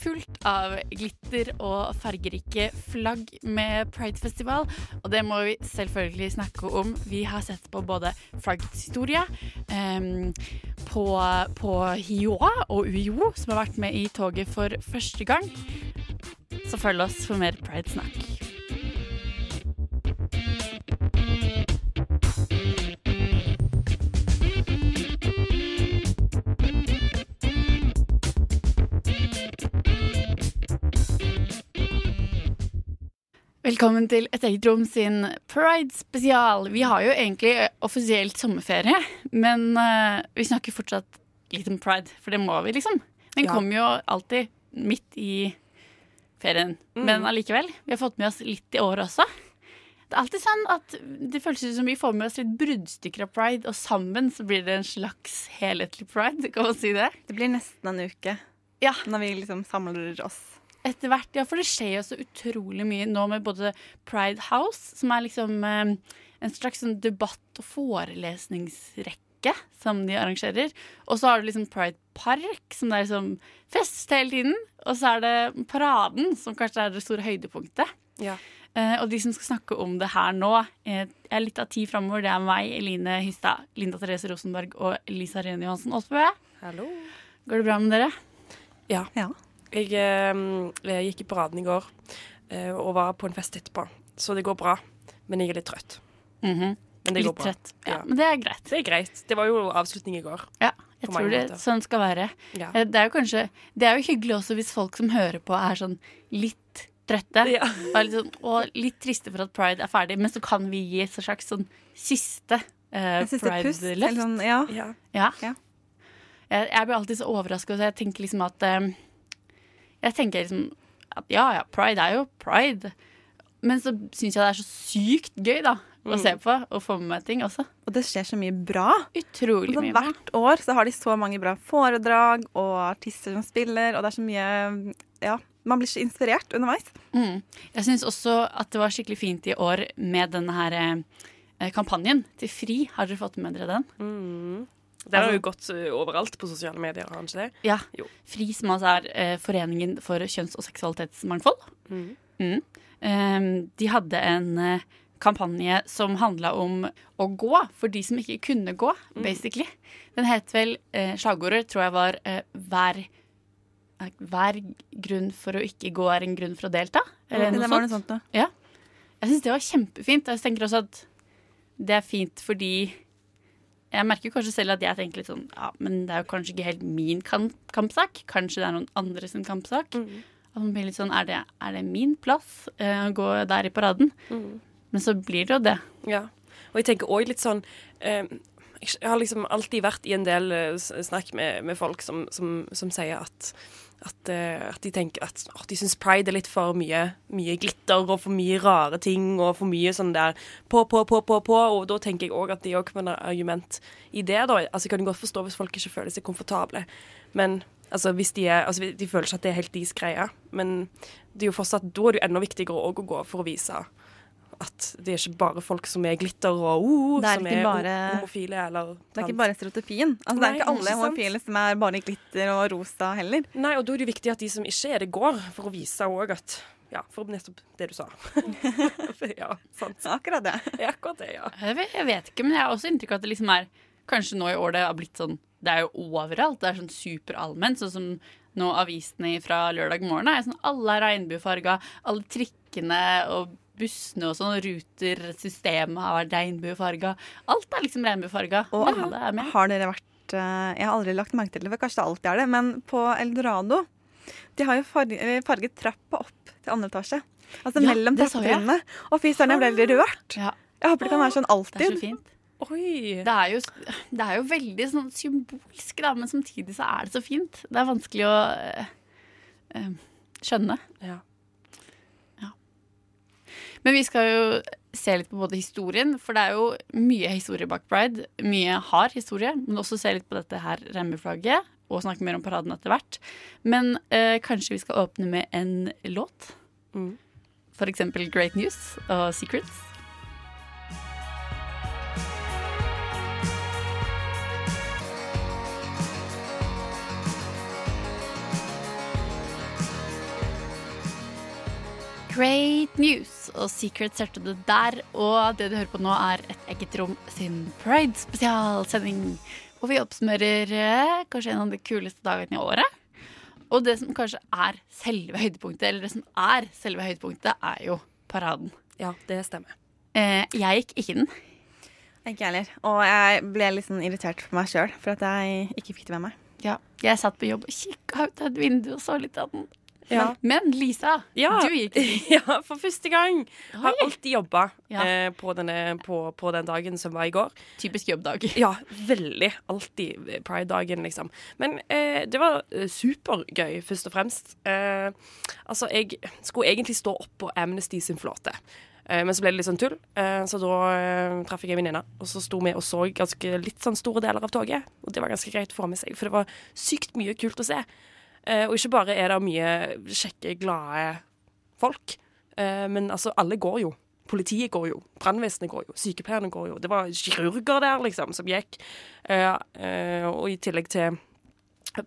fullt av glitter og fargerike flagg med Pridefestival, og det må vi selvfølgelig snakke om. Vi har sett på både flaggets historie, em, på, på HiOA og UiO, som har vært med i toget for første gang. Så følg oss for mer Pride-snakk. Velkommen til Et eget rom sin Pride-spesial. Vi har jo egentlig offisielt sommerferie, men uh, vi snakker fortsatt litt om pride, for det må vi, liksom. Den Ja. kommer jo alltid midt i ferien. Men allikevel, vi har fått med oss litt i år også. Det er alltid sånn at det føles ut som vi får med oss litt bruddstykker av pride, og sammen så blir det en slags helhetlig pride, kan man si det? Det blir nesten en uke Ja. når vi liksom samler oss. Etter hvert, ja, for det skjer jo så utrolig mye nå med både Pride House, som er liksom eh, en slags sånn debatt- og forelesningsrekke som de arrangerer. Og så har du liksom Pride Park, som det er liksom fest hele tiden. Og så er det Paraden, som kanskje er det store høydepunktet. Ja. Eh, og de som skal snakke om det her nå, eh, er litt av tid framover. Det er meg, Eline Hystad, Linda Therese Rosenberg og Elisa Rene Johansen Aasbø. Hallo. Går det bra med dere? Ja. Ja. Jeg, eh, jeg gikk i paraden i går eh, og var på en fest etterpå, så det går bra. Men jeg er litt trøtt. Mhm. Men det går Litt bra. trøtt. Ja, Ja. Men det er greit. Det er greit. Det var jo avslutning i går. Ja, jeg tror det måter. sånn skal være. Ja. Eh, Det er jo kanskje Det er jo hyggelig også hvis folk som hører på, er sånn litt trøtte. Ja. Og, litt sånn, og litt triste for at pride er ferdig, men så kan vi gi et slags sånn siste uh, Jeg pride-løft. Sånn, ja. Ja. Jeg, jeg blir alltid så overraska, så jeg tenker liksom at eh, Jeg tenker liksom at ja, ja, pride er jo pride. Men så syns jeg det er så sykt gøy, da. Å Mm. se på og få med meg ting også. Og det skjer så mye bra. Utrolig Altså, mye bra. hvert år så har de så mange bra foredrag og artister som spiller, og det er så mye Ja, man blir så inspirert underveis. Mm. Jeg syns også at det var skikkelig fint i år med denne her eh, kampanjen til FRI. Har dere fått med dere den? Mm. Den har jo gått eh, overalt på sosiale medier, har ikke det? Ja. Jo. FRI, som altså er eh, Foreningen for kjønns- og seksualitetsmangfold. Mm. Mm. Um, de hadde en eh, kampanje som handla om å gå for de som ikke kunne gå, basically. Den het vel eh, Slagordet tror jeg var eh, hver, eh, hver grunn for å ikke gå er en grunn for å delta. Eller det noe var sånt. noe sånt da. Ja. Jeg syns det var kjempefint. Og jeg tenker også at det er fint fordi Jeg merker kanskje selv at jeg tenker litt sånn Ja, men det er jo kanskje ikke helt min kamp kampsak. Kanskje det er noen andre sin kampsak. Mm. At man blir litt sånn Er det, er det min plass uh, å gå der i paraden? Mm. Men så blir det jo det. Ja. Og jeg tenker òg litt sånn uh, Jeg har liksom alltid vært i en del eh, snakk med, med folk som, som, som sier at at, eh, at de tenker at åh, de syns pride er litt for mye, mye glitter og for mye rare ting og for mye sånn der på, på, på, på, på. Og da tenker jeg òg at det òg kan være argument i det, da. Altså, jeg kan godt forstå hvis folk ikke føler seg komfortable, men altså, hvis de, er, altså, de føler ikke at det er helt deres greie. Men det er jo fortsatt, da er det jo enda viktigere å gå for å vise at det er ikke bare folk som er glitter og uh, er som er bare- homofile eller Det er ikke bare stereotypien. Altså, det er ikke alle ikke homofile som er bare i glitter og rosa heller. Nei, og da er det viktig at de som ikke er det, går, for å vise òg at Ja, for nettopp det du sa. ja, sant. Akkurat det. Er akkurat det, ja. Jeg vet, jeg vet ikke, men jeg har også inntrykk av at det liksom er Kanskje nå i år det har blitt sånn Det er jo overalt. Det er sånn superallment. Sånn som nå avisene fra lørdag morgen er sånn Alle er regnbuefarga. Alle trikkene og bussene og sånn, Ruter, systemet har vært regnbuefarga. Alt er liksom regnbuefarga. Og Alle er med. har dere vært eh, Jeg har aldri lagt merke til det, for kanskje det alltid er det, men på Eldorado De har jo farget, farget trappa opp til andre etasje. Altså Ja, mellom trappetrinnene. Og fy søren, jeg ble veldig rørt. Ja, Jeg håper det kan være sånn alltid. det er så fint. Oi. Det er jo, det er jo veldig sånn symbolsk, da, men samtidig så er det så fint. Det er vanskelig å øh, eh, skjønne. Ja. Men vi skal jo se litt på både historien, for det er jo mye historie bak Pride. Mye hard historie, men også se litt på dette her regnbueflagget. Og snakke mer om paraden etter hvert. Men eh, kanskje vi skal åpne med en låt? Mm. For eksempel Great News og Secrets. Great News og Secret hørte du der. Og det du hører på nå, er Et eget rom sin Pride-spesialsending. Hvor vi oppsummerer eh, kanskje en av de kuleste dagene i året. Og det som kanskje er selve høydepunktet, eller det som er selve høydepunktet, er jo paraden. Ja, det stemmer. Eh, jeg gikk ikke den. Ikke jeg heller. Og jeg ble litt sånn irritert på meg sjøl for at jeg ikke fikk det med meg. Ja, jeg satt på jobb og kikka ut av et vindu og så litt av den. Ja. Men, Lisa, Ja. du gikk. Ja, for første gang. Har alltid jobba Ja. eh, på, på, på den dagen som var i går. Typisk jobbdag. Ja, veldig. Alltid pride-dagen, liksom. Men eh, det var eh, supergøy, først og fremst. Eh, altså, jeg skulle egentlig stå oppå Amnesty sin flåte. Eh, men så ble det litt sånn tull, eh, så da traff jeg en venninne. Og så sto vi og så ganske litt sånn store deler av toget. Og det var ganske greit å få med seg, for det var sykt mye kult å se. Eh, og ikke bare er det mye kjekke, glade folk, eh, men altså, alle går jo. Politiet går jo, brannvesenet går jo, sykepleierne går jo. Det var kirurger der, liksom, som gikk. Eh, og i tillegg til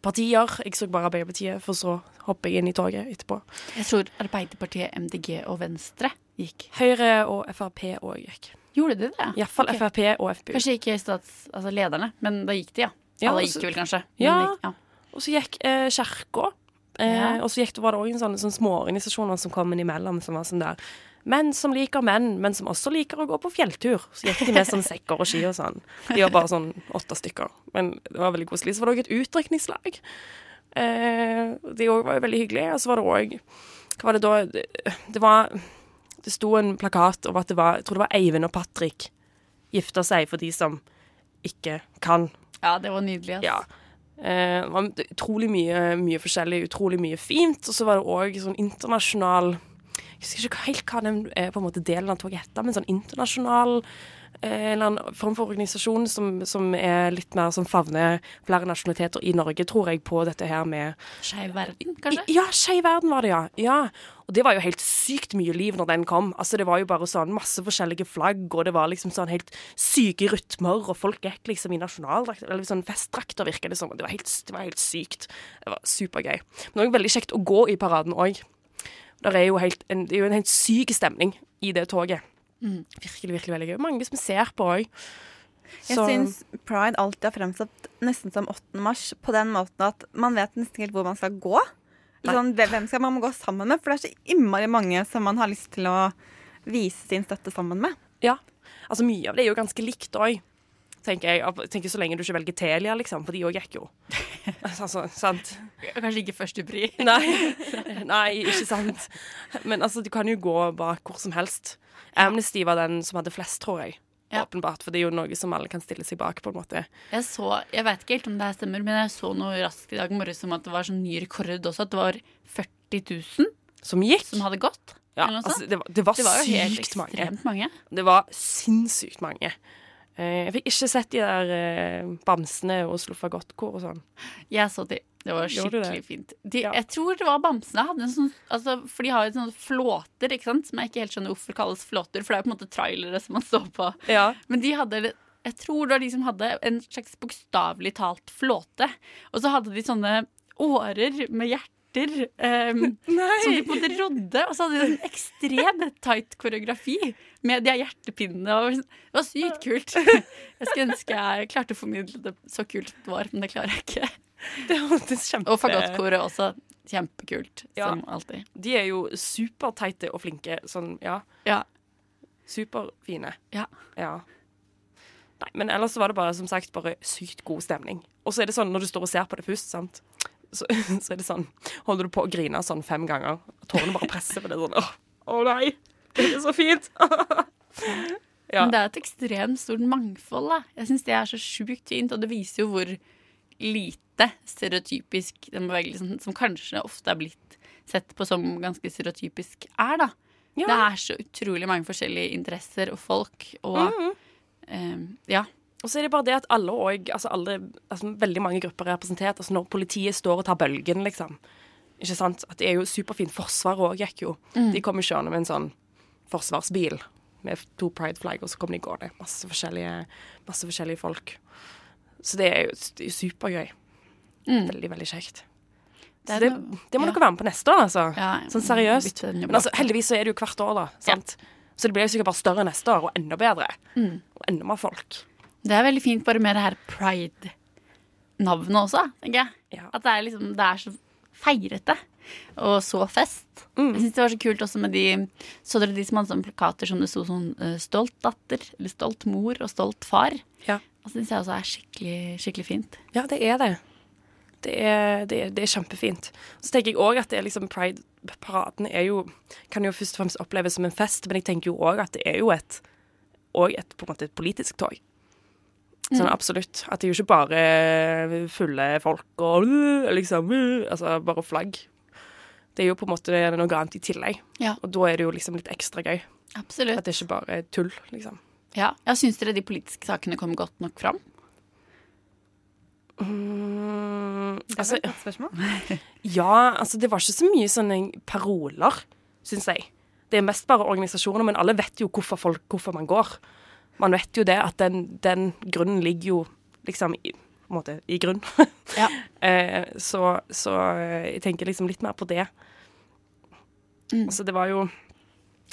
partier. Jeg så bare Arbeiderpartiet, for så hopper jeg inn i toget etterpå. Jeg tror Arbeiderpartiet, MDG og Venstre gikk. Høyre og Frp òg gikk. Gjorde de det? Iallfall okay. Frp og FpU. Kanskje ikke stats, altså lederne, men da gikk de, ja. Ja, Alle gikk vel kanskje. Ja. gikk- ja. Og så gikk eh, Kirka. Eh, Ja. Og så gikk, var det òg sånne, sånne småorganisasjoner som kom innimellom, som var sånn der Menn som liker menn, men som også liker å gå på fjelltur. Så gikk de med sånn sekker og ski og sånn. De var bare sånn åtte stykker. Men det var veldig koselig. Så var det òg et utdrikningslag. Eh, de òg var veldig hyggelige. Og så var det òg Hva var det da? Det, det var Det sto en plakat over at det var Jeg tror det var Eivind og Patrick gifta seg for de som ikke kan. ja, det var nydelig. Altså. Ja. Eh, det var utrolig mye, mye forskjellig, utrolig mye fint. Og så var det òg sånn internasjonal Jeg husker ikke helt hva den eh, på en måte delen av toget heter, men sånn internasjonal en eller annen form for organisasjon som, som er litt mer som favner flere nasjonaliteter i Norge, tror jeg, på dette her med Skeiv verden, kanskje? ja, Skeiv verden var det, ja. ja. Og det var jo helt sykt mye liv når den kom. Altså, Det var jo bare sånn masse forskjellige flagg, og det var liksom sånn helt syke rytmer, og folk gikk liksom i nasjonaldrakt, eller sånn festdrakter, virker det som. Det var helt, det var helt sykt. Det var supergøy. Men det var veldig kjekt å gå i paraden òg. Det er jo helt, en, det er jo en helt syk stemning i det toget. Virkelig, virkelig veldig gøy. Mange som ser på òg. Jeg syns pride alltid har fremstått nesten som 8. mars på den måten at man vet nesten helt hvor man skal gå. Sånn, hvem skal man gå sammen med? For det er så innmari mange som man har lyst til å vise sin støtte sammen med. Ja. Altså, mye av det er jo ganske likt òg. Tenker. Jeg tenker Så lenge du ikke velger Telia, liksom, for de òg gikk jo. altså, sant? Kanskje ikke første pri. Nei. Nei, ikke sant. Men altså, du kan jo gå bak hvor som helst. Amnesty var den som hadde flest, tror jeg. Ja. Åpenbart, for det er jo noe som alle kan stille seg bak, på en måte. Jeg så, jeg vet ikke helt om det her stemmer, men jeg så noe raskt i dag morges om at det var sånn ny rekord også. At det var 40 000 Som gikk. som hadde gått. Ja, altså, det, var, det var Det var sykt mange. mange. Det var sinnssykt mange. Eh, Jeg fikk ikke sett de der eh, bamsene og Oslo Fagottkor og sånn. Jeg så de. Det var skikkelig det? fint. De, Ja. Jeg tror det var bamsene. Hadde en sånn, altså, for de har jo sånne flåter, ikke sant? som jeg ikke helt skjønner hvorfor kalles flåter. For det er jo på en måte trailere som man står på. Ja. Men de hadde Jeg tror det var de som hadde en slags bokstavelig talt flåte. Og så hadde de sånne årer med hjerter. Um, som de på en måte rodde. Og så hadde de en ekstremt tight koreografi med de hjertepinnene. Det var sykt kult. Jeg skulle ønske jeg klarte å formidle det så kult det var, men det klarer jeg ikke. Det hørtes kjempe... Og fagottkoret også. Kjempekult, Ja. som alltid. De er jo superteite og flinke. Sånn, ja. Ja. Superfine. Ja. Ja. Nei, men ellers var det bare, som sagt, bare sykt god stemning. Og så er det sånn, når du står og ser på det først, sant, så, så er det sånn, holder du på å grine sånn fem ganger, tårene bare presser, på det sånn, åh, å nei, det er så fint. ja. Men det er et ekstremt stort mangfold. Da. Jeg syns det er så sjukt fint, og det viser jo hvor lite stereotypisk den bevegelsen, som kanskje ofte er blitt sett på som ganske stereotypisk, er, da. Ja. Det er så utrolig mange forskjellige interesser og folk, og Mhm. eh, ja. Og så er det bare det at alle og, altså altså veldig mange grupper er representert. Altså når politiet står og tar bølgen, liksom. Ikke sant? At det er jo superfint. Forsvaret òg gikk jo. De kom jo kjørende med en sånn forsvarsbil med to pride-flagg, og så kom de gående. Masse forskjellige, masse forskjellige folk. Så det er jo er supergøy. Mm. Veldig, veldig kjekt. Det Så det, det må ja. dere være med på neste år, altså. Ja, Sånn seriøst. Men altså, heldigvis så er det jo hvert år, da. Sant? Så det blir jo sikkert bare større neste år, og enda bedre. Mm. Og enda mer folk. Det er veldig fint bare med det her pride-navnet også, tenker jeg. Ja. At det er, liksom, det er så feirete og så fest. Mm. Jeg synes det var så kult også med de Så dere de som hadde sånne plakater som det sto sånn eh, 'stolt datter' eller 'stolt mor' og 'stolt far'? Ja. Og det syns jeg også er skikkelig, skikkelig fint. Ja, det er det. Det er, det er, det er kjempefint. Så tenker jeg òg at det er liksom Pride-paraden er jo Kan jo først og fremst oppleves som en fest, men jeg tenker jo òg at det er jo et et, på en måte et politisk tog. Sånn absolutt. At det er jo ikke bare fulle folk og liksom Altså bare flagg. Det er jo på en måte noe annet i tillegg. Ja. Og da er det jo liksom litt ekstra gøy. Absolutt. At det ikke bare er tull, liksom. Ja, ja Syns dere de politiske sakene kom godt nok fram? Mm, Det altså, var et godt spørsmål. Ja, altså det var ikke så mye sånne paroler, syns jeg. Det er mest bare organisasjoner, men alle vet jo hvorfor, folk, hvorfor man går. Man vet jo det at den, den grunnen ligger jo liksom i, måte, i grunn. Ja. eh, så, så eh, jeg tenker liksom litt mer på det. Mm. Altså det var jo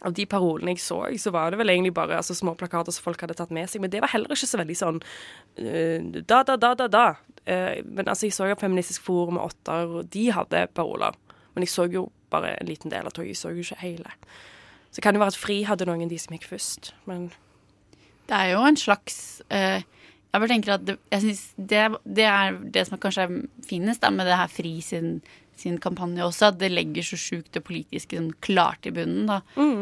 Av de parolene jeg så, så var det vel egentlig bare altså, små plakater som folk hadde tatt med seg. Men det var heller ikke så veldig sånn uh, da, da, da, da, da. Eh, men altså, jeg så jo Feministisk Forum og Åtter, og de hadde paroler. Men jeg så jo bare en liten del av toget. Jeg så jo ikke hele. Så det kan jo være at Fri hadde noen av de som gikk først. Men Det er jo en slags uh, Jeg bare tenker at det, jeg synes det, det er det som kanskje er finest da, med det her Fri sin, sin kampanje også, at det legger så sjukt det politiske sånn klart i bunnen. da.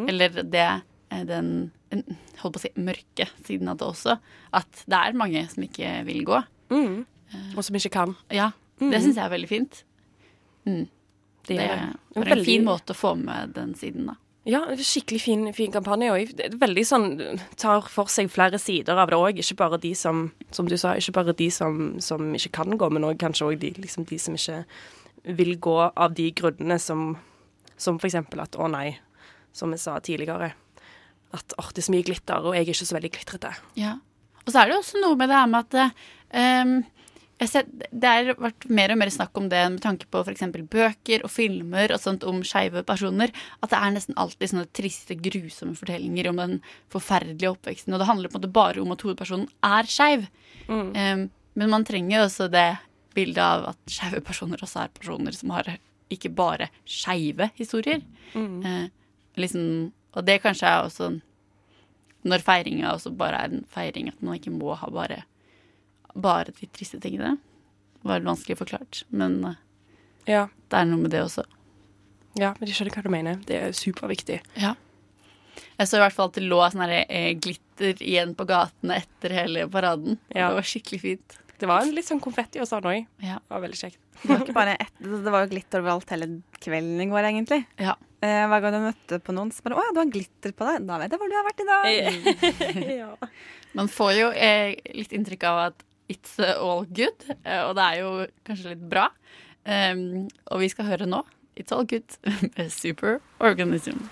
Eller det eh, den holdt på å si mørke siden av det også. At det er mange som ikke vil gå. mm. Og som ikke kan. Ja, det syns jeg er veldig fint. Mm. Det Det en en veldig- fin måte å få med den siden, da. Ja, skikkelig fin, fin kampanje. Og veldig sånn tar for seg flere sider av det òg. Ikke bare de som som du sa, ikke bare de som, som ikke kan gå, men også kanskje òg de, liksom de som ikke vil gå av de grunnene som Som eksempel at å nei, som jeg sa tidligere. At å, det er så mye glitter, og jeg er ikke så veldig glitrete. Ja. Og så er det jo også noe med det her med at jeg ser, Det har vært mer og mer snakk om det med tanke på f.eks. bøker og filmer og sånt om skeive personer. At det er nesten alltid sånne triste, grusomme fortellinger om den forferdelige oppveksten. Og det handler på en måte bare om at hovedpersonen er skeiv. Ehm, men man trenger jo også det bildet av at skeive personer også er personer som har ikke bare skeive historier. Eh, liksom, og det kanskje er også når feiringa også bare er en feiring, at man ikke må ha bare, bare de triste tingene. Det var vanskelig forklart, men eh, Ja, det er noe med det også. ja men jeg skjønner hva du mener. Det er superviktig. Ja. Jeg så i hvert fall at det lå sånn eh, glitter igjen på gatene etter hele paraden. Ja. Det var skikkelig fint. Det var litt sånn konfetti og sånn òg. Ja. Det var veldig kjekt. Det var, ikke bare ett, det var jo glitter overalt hele kvelden i går, egentlig. Ja. Eh, hver gang du møtte på noen, så bare 'Å ja, du har glitter på deg'. Da vet jeg hvor du har vært i dag. ja. Man får jo eh, litt inntrykk av at it's all good, eh, og det er jo kanskje litt bra. Um, og vi skal høre nå It's All Good med Super Organism.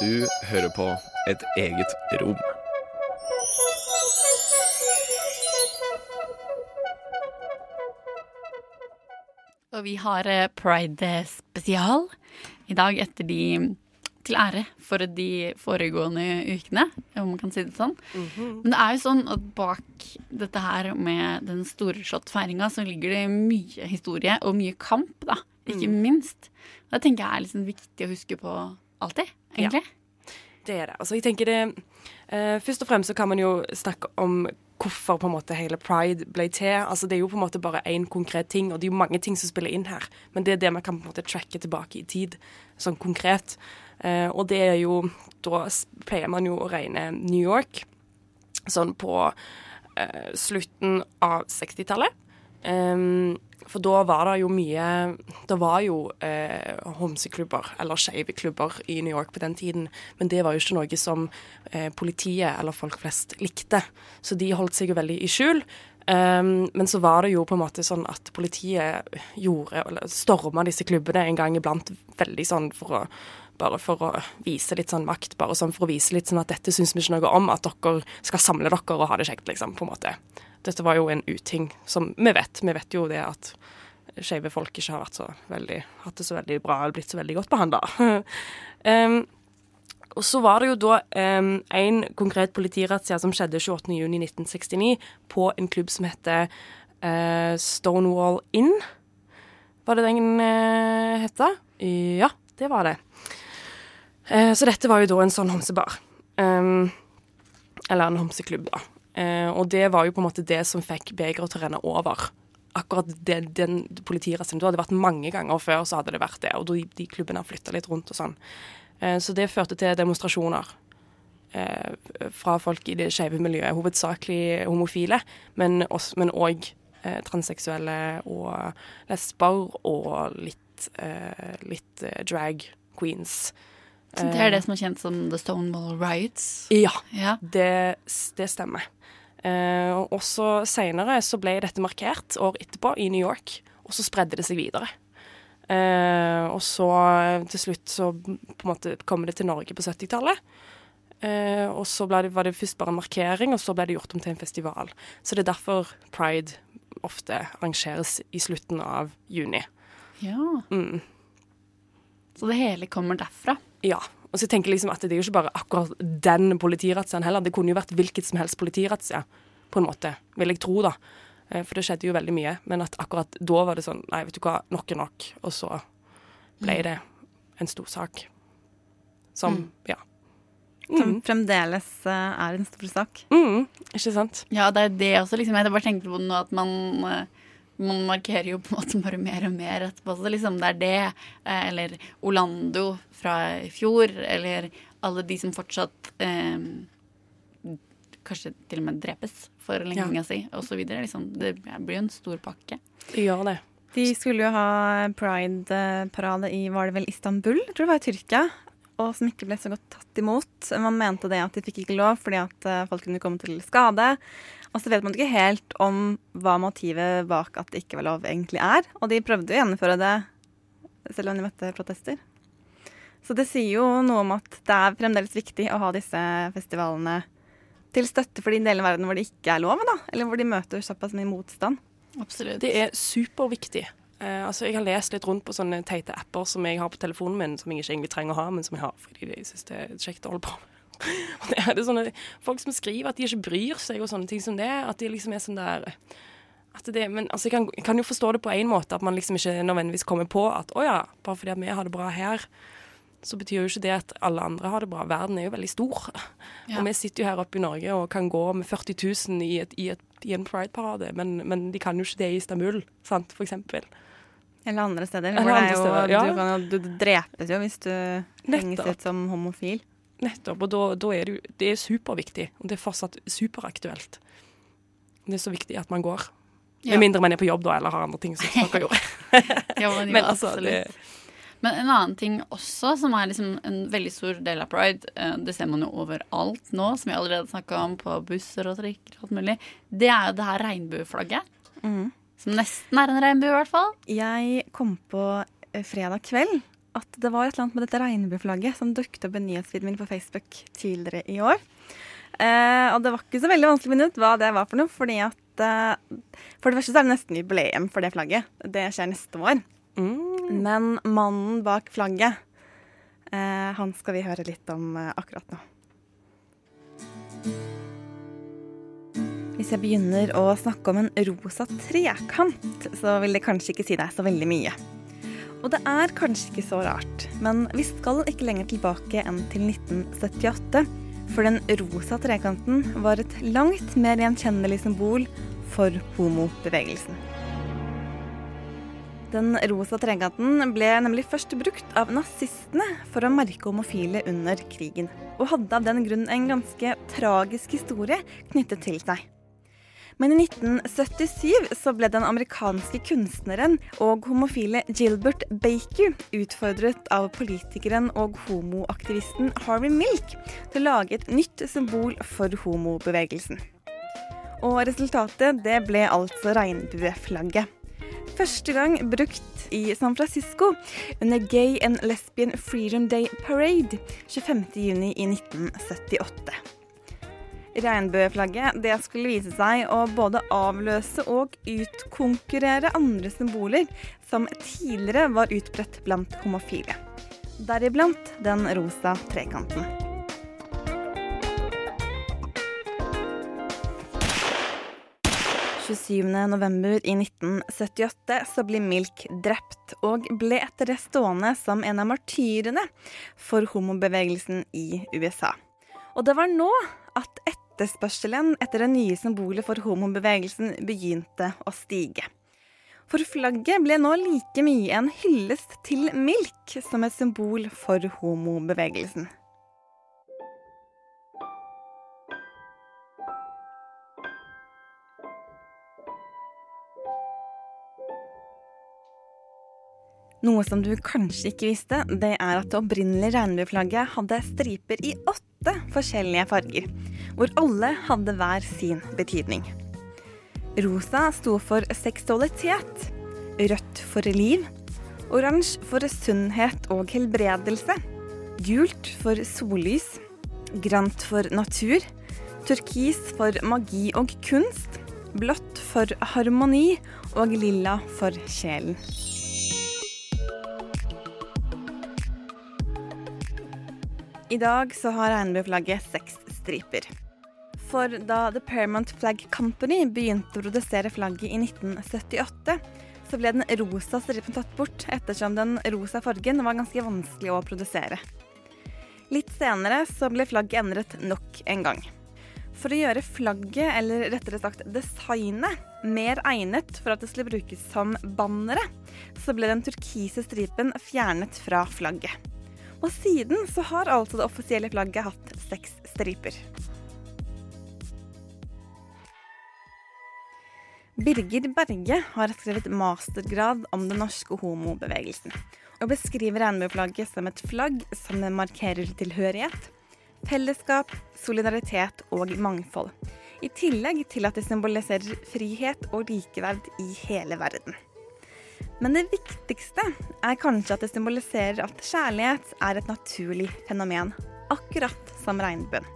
Du hører på Et eget rom. Og vi har eh, Pride spesial i dag etter de til ære for de foregående ukene, om man kan si det sånn. Men det er jo sånn at bak dette her med den storslåtte feiringa, så ligger det mye historie og mye kamp, da. Ikke minst. Det tenker jeg er liksom viktig å huske på alltid, egentlig. Det er det. Altså, jeg tenker det uh, Først og fremst så kan man jo snakke om hvorfor på en måte hele pride ble til. Altså, det er jo på en måte bare én konkret ting, og det er jo mange ting som spiller inn her. Men det er det man kan på en måte tracke tilbake i tid, sånn konkret. Eh, og det er jo Da pleier man jo å regne New York sånn på eh, slutten av 60-tallet. Um, for da var det jo mye Det var jo eh, homseklubber, eller skeive klubber, i New York på den tiden. Men det var jo ikke noe som eh, politiet eller folk flest likte. Så de holdt seg jo veldig i skjul. Um, men så var det jo på en måte sånn at politiet gjorde, eller storma disse klubbene en gang iblant veldig sånn for å bare for å vise litt sånn makt, bare sånn for å vise litt sånn at dette syns vi ikke noe om, at dere skal samle dere og ha det kjekt, liksom, på en måte. Dette var jo en uting som vi vet. Vi vet jo det at skeive folk ikke har vært så veldig, hatt det så veldig bra eller blitt så veldig godt behandla. um, og så var det jo da um, en konkret politirazzia som skjedde 28.6.1969 på en klubb som heter uh, Stonewall Inn. Var det den uh, hette? Ja, det var det. Uh, så dette var jo da en sånn homsebar. Eller en homseklubb, da. Uh, og det var jo på en måte det som fikk begeret til å renne over. Akkurat det, den politirazzien. Det hadde vært mange ganger før, så hadde det vært det. Og de, de klubbene har flytta litt rundt og sånn. Eh, så det førte til demonstrasjoner eh, fra folk i det skeive miljøet, hovedsakelig homofile, men òg eh, transseksuelle og lesber og litt, litt drag queens. Så det er det som er kjent som The Stonewall Riots? Ja, ja. Det, det, stemmer. Uh, og så Seinere så ble dette markert år etterpå i New York, og så spredde det seg videre. Uh, og så til slutt så på en måte kommer det til Norge på 70-tallet. Uh, og så det, var det først bare en markering, og så ble det gjort om til en festival. Så det er derfor pride ofte arrangeres i slutten av juni. Ja. Mm. Så det hele kommer derfra? Ja. Og så jeg tenker liksom at det er jo ikke bare akkurat den politirazziaen heller. Det kunne jo vært hvilket som helst politirazzia, på en måte, vil jeg tro, da. Eh, for det skjedde jo veldig mye. Men at akkurat da var det sånn Nei, vet du hva, nok er nok. Og så ble mm. det en stor sak. Som mm. Ja. Mm. Som fremdeles uh, er en stor sak. Mm, ikke sant? Ja, det er det også, liksom. Jeg bare tenkte på nå at man uh, man markerer jo på en måte bare mer og mer etterpå. Så liksom det er det, eller Orlando fra i fjor, eller alle de som fortsatt eh, kanskje til og med drepes for lenge ja. si osv. Liksom, det blir jo en stor pakke. Ja, det. De skulle jo ha pride-parade i var det vel Istanbul, jeg tror det var i Tyrkia. Og som ikke ble så godt tatt imot. Man mente det at de fikk ikke lov fordi at eh, folk kunne komme til skade. Og så vet man ikke helt om hva motivet bak at det ikke var lov, egentlig er. Og de prøvde å gjennomføre det selv om de møtte protester. Så det sier jo noe om at det er fremdeles viktig å ha disse festivalene til støtte for de delene av verden hvor det ikke er lov, da, eller hvor de møter såpass mye motstand. Absolutt. Det er superviktig. Uh, altså, jeg har lest litt rundt på sånne teite apper som jeg har på telefonen min, som jeg ikke egentlig trenger å ha, men som jeg har fordi jeg syns det er kjekt å holde på med. Og det er det sånne folk som skriver at de ikke bryr seg og sånne ting som det. At de liksom er sånn der det, men altså, jeg kan, jeg kan jo forstå det på en måte, at man liksom ikke nødvendigvis kommer på at å ja, bare fordi at vi har det bra her, så betyr jo ikke det at alle andre har det bra. Verden er jo veldig stor. Ja. Og vi sitter jo her oppe i Norge og kan gå med 40 000 i, et, i, et, i en Pride-parade, men, men, de kan jo ikke det i Istanbul, sant, for eksempel. Eller andre steder. Eller andre steder, ja. du, kan, du, drepes jo hvis du henges ut som homofil. Nettopp. Og da, da er det jo Det er superviktig. Og det er fortsatt superaktuelt. Det er så viktig at man går. Ja. Med mindre man er på jobb da, eller har andre ting som dere gjorde. ja, men, men altså, det, men en annen ting også, som er liksom en veldig stor del av pride, eh, det ser man jo overalt nå, som vi allerede snakka om på busser og trikker og alt mulig, det er jo det her regnbueflagget. Mm. Som nesten er en regnbue, i hvert fall. Jeg kom på eh, fredag kveld at det var et eller annet med dette regnbueflagget som dukket opp i nyhetsfeeden min på Facebook tidligere i år. Eh, og det var ikke så veldig vanskelig å finne ut hva det var for noe, fordi at eh, For det første så er det nesten jubileum for det flagget. Det skjer neste år. Mm. Men mannen bak flagget, eh, han skal vi høre litt om eh, akkurat nå. Hvis jeg begynner å snakke om en rosa trekant, så vil det kanskje ikke si deg så veldig mye. Og det er kanskje ikke så rart, men vi skal ikke lenger tilbake enn til 1978. For den rosa trekanten var et langt mer gjenkjennelig symbol for homobevegelsen. Den rosa trekanten ble nemlig først brukt av nazistene for å merke homofile under krigen, og hadde av den grunn en ganske tragisk historie knyttet til seg. Men i 1977 så ble den amerikanske kunstneren og homofile Gilbert Baker utfordret av politikeren og homoaktivisten Harvey Milk til å lage et nytt symbol for homobevegelsen. Og resultatet det ble altså regnbueflagget. Første gang brukt i San Francisco under Gay and Lesbian Freedom Day Parade 25.6 i 1978. Regnbueflagget det skulle vise seg å både avløse og utkonkurrere andre symboler som tidligere var utbredt blant homofile. Deriblant den rosa trekanten. november i 1978 så blir Milk drept, og ble etter det stående som en av martyrene for homobevegelsen i USA. Og det var nå at etterspørselen etter det nye symbolet for homobevegelsen begynte å stige. For flagget ble nå like mye en hyllest til Milk som et symbol for homobevegelsen. Noe som du kanskje ikke visste, det er at det opprinnelige regnbueflagget hadde striper i åtte forskjellige farger, hvor alle hadde hver sin betydning. Rosa sto for seksualitet, rødt for liv, oransje for sunnhet og helbredelse, gult for sollys, grant for natur, turkis for magi og kunst, blått for harmoni og lilla for sjelen. I dag så har regnbueflagget seks striper. For da The Paramount Flag Company begynte å produsere flagget i 1978, så ble den rosa stripen tatt bort, ettersom den rosa fargen var ganske vanskelig å produsere. Litt senere så ble flagget endret nok en gang. For å gjøre flagget, eller rettere sagt designet, mer egnet for at det skulle brukes som bannere, så ble den turkise stripen fjernet fra flagget. Og siden så har altså det offisielle flagget hatt seks striper. Birger Berge har skrevet mastergrad om den norske homobevegelsen, og beskriver regnbueflagget som et flagg som markerer tilhørighet, fellesskap, solidaritet og mangfold. I tillegg til at det symboliserer frihet og likeverd i hele verden. Men det viktigste er kanskje at det symboliserer at kjærlighet er et naturlig fenomen, akkurat som regnbuen.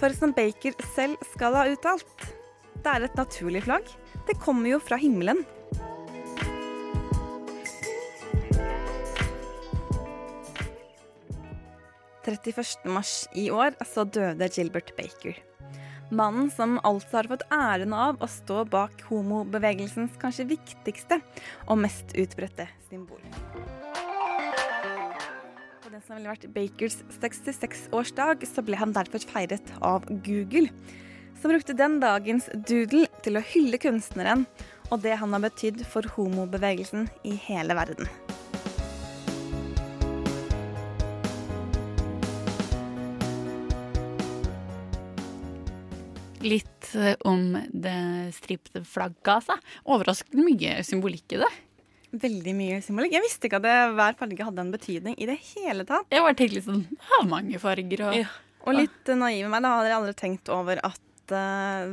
For som Baker selv skal ha uttalt, det er et naturlig flagg. Det kommer jo fra himmelen. 31. mars i år så døde Gilbert Baker. Mannen som altså har fått æren av å stå bak homobevegelsens kanskje viktigste og mest utbredte symbol. På det som ville vært Bakers 66-årsdag, så ble han derfor feiret av Google, som brukte den dagens doodle til å hylle kunstneren og det han har betydd for homobevegelsen i hele verden. Litt eh, om det stripete flagget, altså. Overraskende mye symbolikk i det. Veldig mye symbolikk. Jeg visste ikke at det, hver farge hadde en betydning i det hele tatt. Jeg bare tenkte litt sånn Ja, mange farger og ja. Og litt naiv med meg, da hadde jeg aldri tenkt over at uh,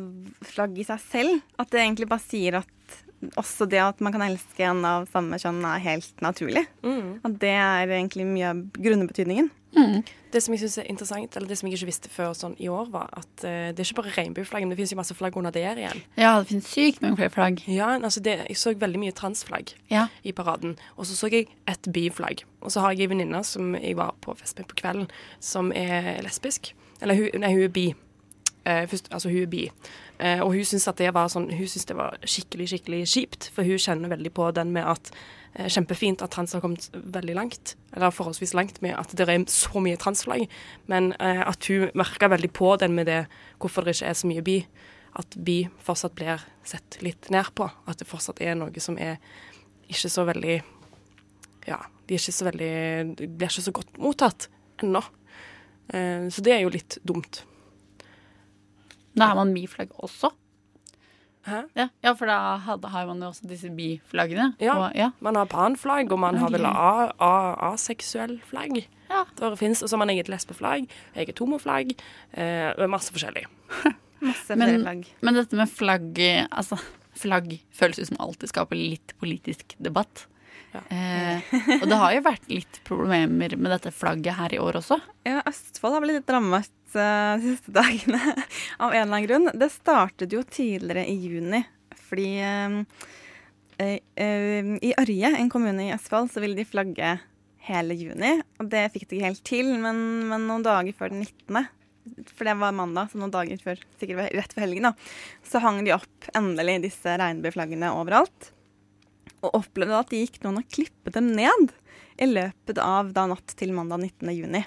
flagg i seg selv At det egentlig bare sier at også det at man kan elske en av samme kjønn, er helt naturlig. Mm. At det er egentlig mye av grunnbetydningen. Mm. Det som jeg synes er interessant, eller det som jeg ikke visste før sånn i år, var at uh, det er ikke bare regnbueflagg, men det finnes jo masse flagg under der igjen. Ja, det finnes sykt mange flere flagg. Ja, altså det, jeg så veldig mye transflagg ja. i paraden. Og så så jeg et biflagg. Og så har jeg ei venninne som jeg var på fest med på kvelden, som er lesbisk. Eller hun, nei, hun er bi. Uh, først, altså hun er bi. Uh, og hun syns at det var sånn det var skikkelig, skikkelig kjipt, for hun kjenner veldig på den med at Eh, kjempefint at trans har kommet veldig langt, eller forholdsvis langt med at det er så mye transflagg, men eh, at hun merka veldig på den med det hvorfor det ikke er så mye bi. At bi fortsatt blir sett litt ned på. At det fortsatt er noe som er ikke så veldig Ja, de er ikke så veldig blir ikke så godt mottatt ennå. Eh, så det er jo litt dumt. Da er man bi-flagg også? Hæ? Ja, ja for da hadde, har man jo også disse biflaggene. Ja. Ja. Man har panflagg, og man har vel Ok. a- a- aseksuell flagg. Ja. Det finnes, og så har man eget lesbeflagg, eget homoflagg, eh, masse forskjellig. Masse Men- flagg. Men dette med flagg Altså, flagg føles ut som alltid skaper litt politisk debatt. Ja. Eh, og det har jo vært litt problemer med dette flagget her i år også. Ja, Østfold har blitt litt rammet eh, siste dagene av en eller annen grunn. Det startet jo tidligere i juni, fordi eh, eh, i Ørje, en kommune i Østfold, så ville de flagge hele juni. Og det fikk de ikke helt til, men, men noen dager før den 19., for det var mandag, så noen dager før, sikkert rett før helgen, da, så hang de opp endelig disse regnbueflaggene overalt. Og opplevde at de gikk noen og klippet dem ned i løpet av da natt til mandag 19. juni.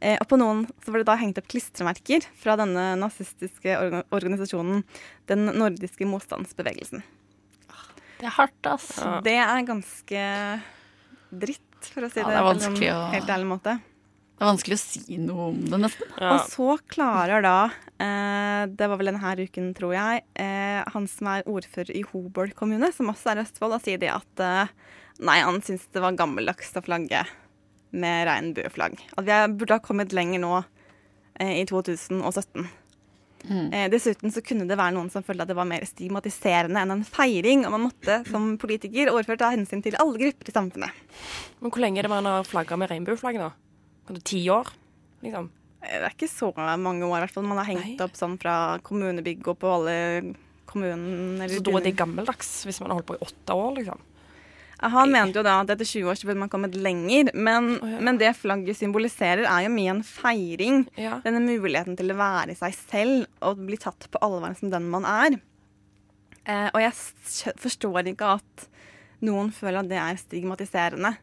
Eh, og på noen så var det da hengt opp klistremerker fra denne nazistiske orga- organisasjonen Den nordiske motstandsbevegelsen. Det er hardt, ass. Ja. Det er ganske dritt, for å si Ja, det, det er på en å- helt ærlig måte. Det er vanskelig å si noe om det, nesten. Ja. Og så klarer da, eh, det var vel denne uken, tror jeg, eh, han som er ordfører i Hobøl kommune, som også er Østfold, da sier de at eh, nei, han syns det var gammeldags å flagge med regnbueflagg. At vi burde ha kommet lenger nå eh, i 2017. Mm. Eh, dessuten så kunne det være noen som følte at det var mer stigmatiserende enn en feiring, og man måtte som politiker overført ta hensyn til alle grupper i samfunnet. Men hvor lenge er det man har flagga med regnbueflagg nå? Ti år? Liksom? Eh, Det er ikke så mange år, i hvert fall. Man har hengt Nei. opp sånn fra kommunebygg og på alle kommunen eller Så da er det gammeldags, hvis man har holdt på i åtte år, liksom? Han mente jo da at etter 20 år så burde man kommet lenger, men, oh, ja. men det flagget symboliserer, er jo mye en feiring. Ja. Denne muligheten til å være seg selv og bli tatt på alvor som den man er. Eh, og jeg forstår ikke at noen føler at det er stigmatiserende.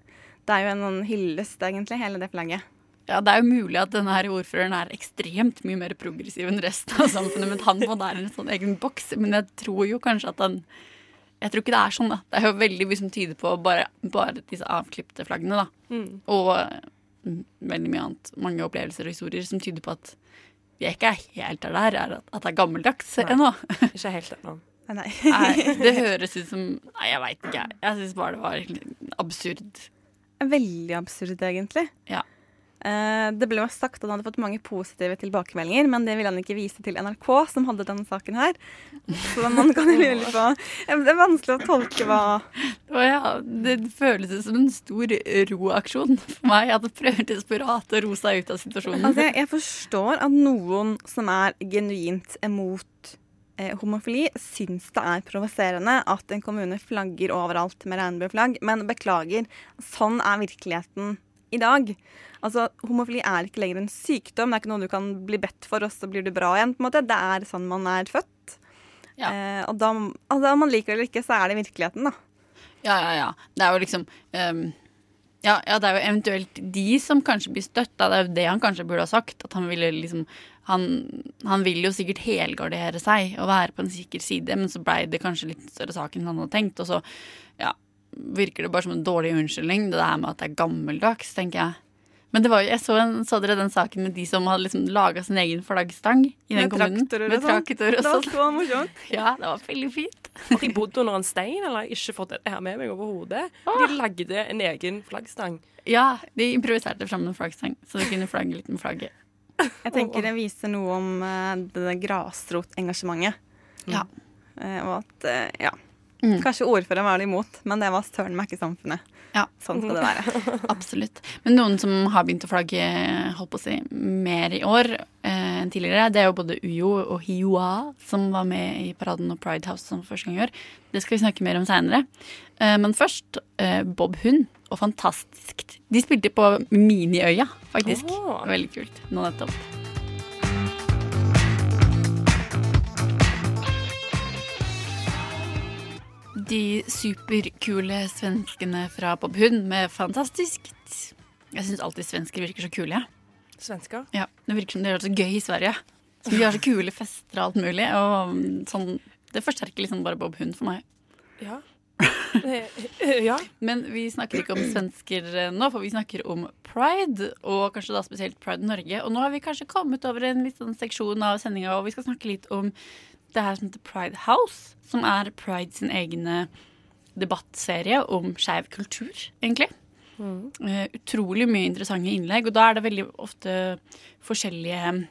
Det er jo en sånn hyllest, egentlig, hele det flagget. Ja, Det er jo mulig at denne her ordføreren er ekstremt mye mer progressiv enn resten av samfunnet, men han må være i en sånn egen boks. Men jeg tror jo kanskje at han Jeg tror ikke det er sånn, da. Det er jo veldig mye som tyder på bare, bare disse avklipte flaggene, da. Mm. Og mm, veldig mye annet. Mange opplevelser og historier som tyder på at vi ikke er helt der der, er at, at det er gammeldags ennå. Ikke helt ennå. Nei, nei. Nei, Det høres ut som Nei, jeg veit ikke. jeg. Jeg syns bare det var absurd. Veldig absurd, egentlig. Ja. Eh, det ble jo sagt at han hadde fått mange positive tilbakemeldinger, men det ville han ikke vise til NRK, som hadde denne saken her. Så man kan jo lure på Det er vanskelig å tolke hva Å ja, Det føles som en stor roaksjon for meg. At det prøver desperat å ro seg ut av situasjonen. Altså, jeg, jeg forstår at noen som er genuint imot eh, homofili, syns det er provoserende at en kommune flagger overalt med regnbueflagg, men beklager, sånn er virkeligheten i dag. Altså, Homofili er ikke lenger en sykdom, det er ikke noe du kan bli bedt for, og så blir du bra igjen. på en måte. Det er sånn man er født. Ja. Eh, og da, altså, om man liker det eller ikke, så er det virkeligheten, da. Ja, ja, ja. Det er jo liksom um, ja, ja, det er jo eventuelt de som kanskje blir støtta. Det er jo det han kanskje burde ha sagt. At han ville liksom Han, han vil jo sikkert helgardere seg og være på en sikker side, men så blei det kanskje litt større sak enn han hadde tenkt. Og så ja, virker det bare som en dårlig unnskyldning, det der med at det er gammeldags, tenker jeg. Men det var jo, jeg så, en, så dere den saken med de som hadde liksom laga sin egen flaggstang i den Med kommunen? traktorer og Med sånn. traktorer og Det var sånn. så morsomt. Ja, det var veldig fint. Har de bodd under en stein, eller har ikke fått dette her med meg overhodet? De lagde en egen flaggstang. Ja, de improviserte fram en flaggstang, så de kunne flagge litt med flagget. Jeg tenker det viser noe om uh, det grasrotengasjementet. Ja. Uh, og at, uh, ja. Mm. Kanskje ordføreren var det imot, men det var søren meg ikke samfunnet. Ja. Sånn skal det være. Absolutt. Men noen som har begynt å flagge holdt på å si, mer i år eh, enn tidligere, det er jo både Uyo og Hiwa, som var med i paraden og Pride House som første gang i år. Det skal vi snakke mer om seinere. Eh, men først eh, Bob Hund og Fantastisk. De spilte på Miniøya, faktisk. Oh. Veldig kult. Nå nettopp. De superkule svenskene fra Bob Hund med Fantastisk. Jeg syns alltid svensker virker så kule. Ja. Svensker. Ja, Det virker som de har det så gøy i Sverige. Som de har så kule fester og alt mulig. Og mm, sånn, det forsterker liksom bare Bob Hund for meg. Ja. Eh, ja. Men vi snakker ikke om svensker eh, nå, for vi snakker om pride, og kanskje da spesielt Pride Norge. Og nå har vi kanskje kommet over en litt sånn seksjon av sendinga, og vi skal snakke litt om det her som heter Pride House, som er Pride sin egne debattserie om skeiv kultur, egentlig. Eh, utrolig mye interessante innlegg, og da er det veldig ofte forskjellige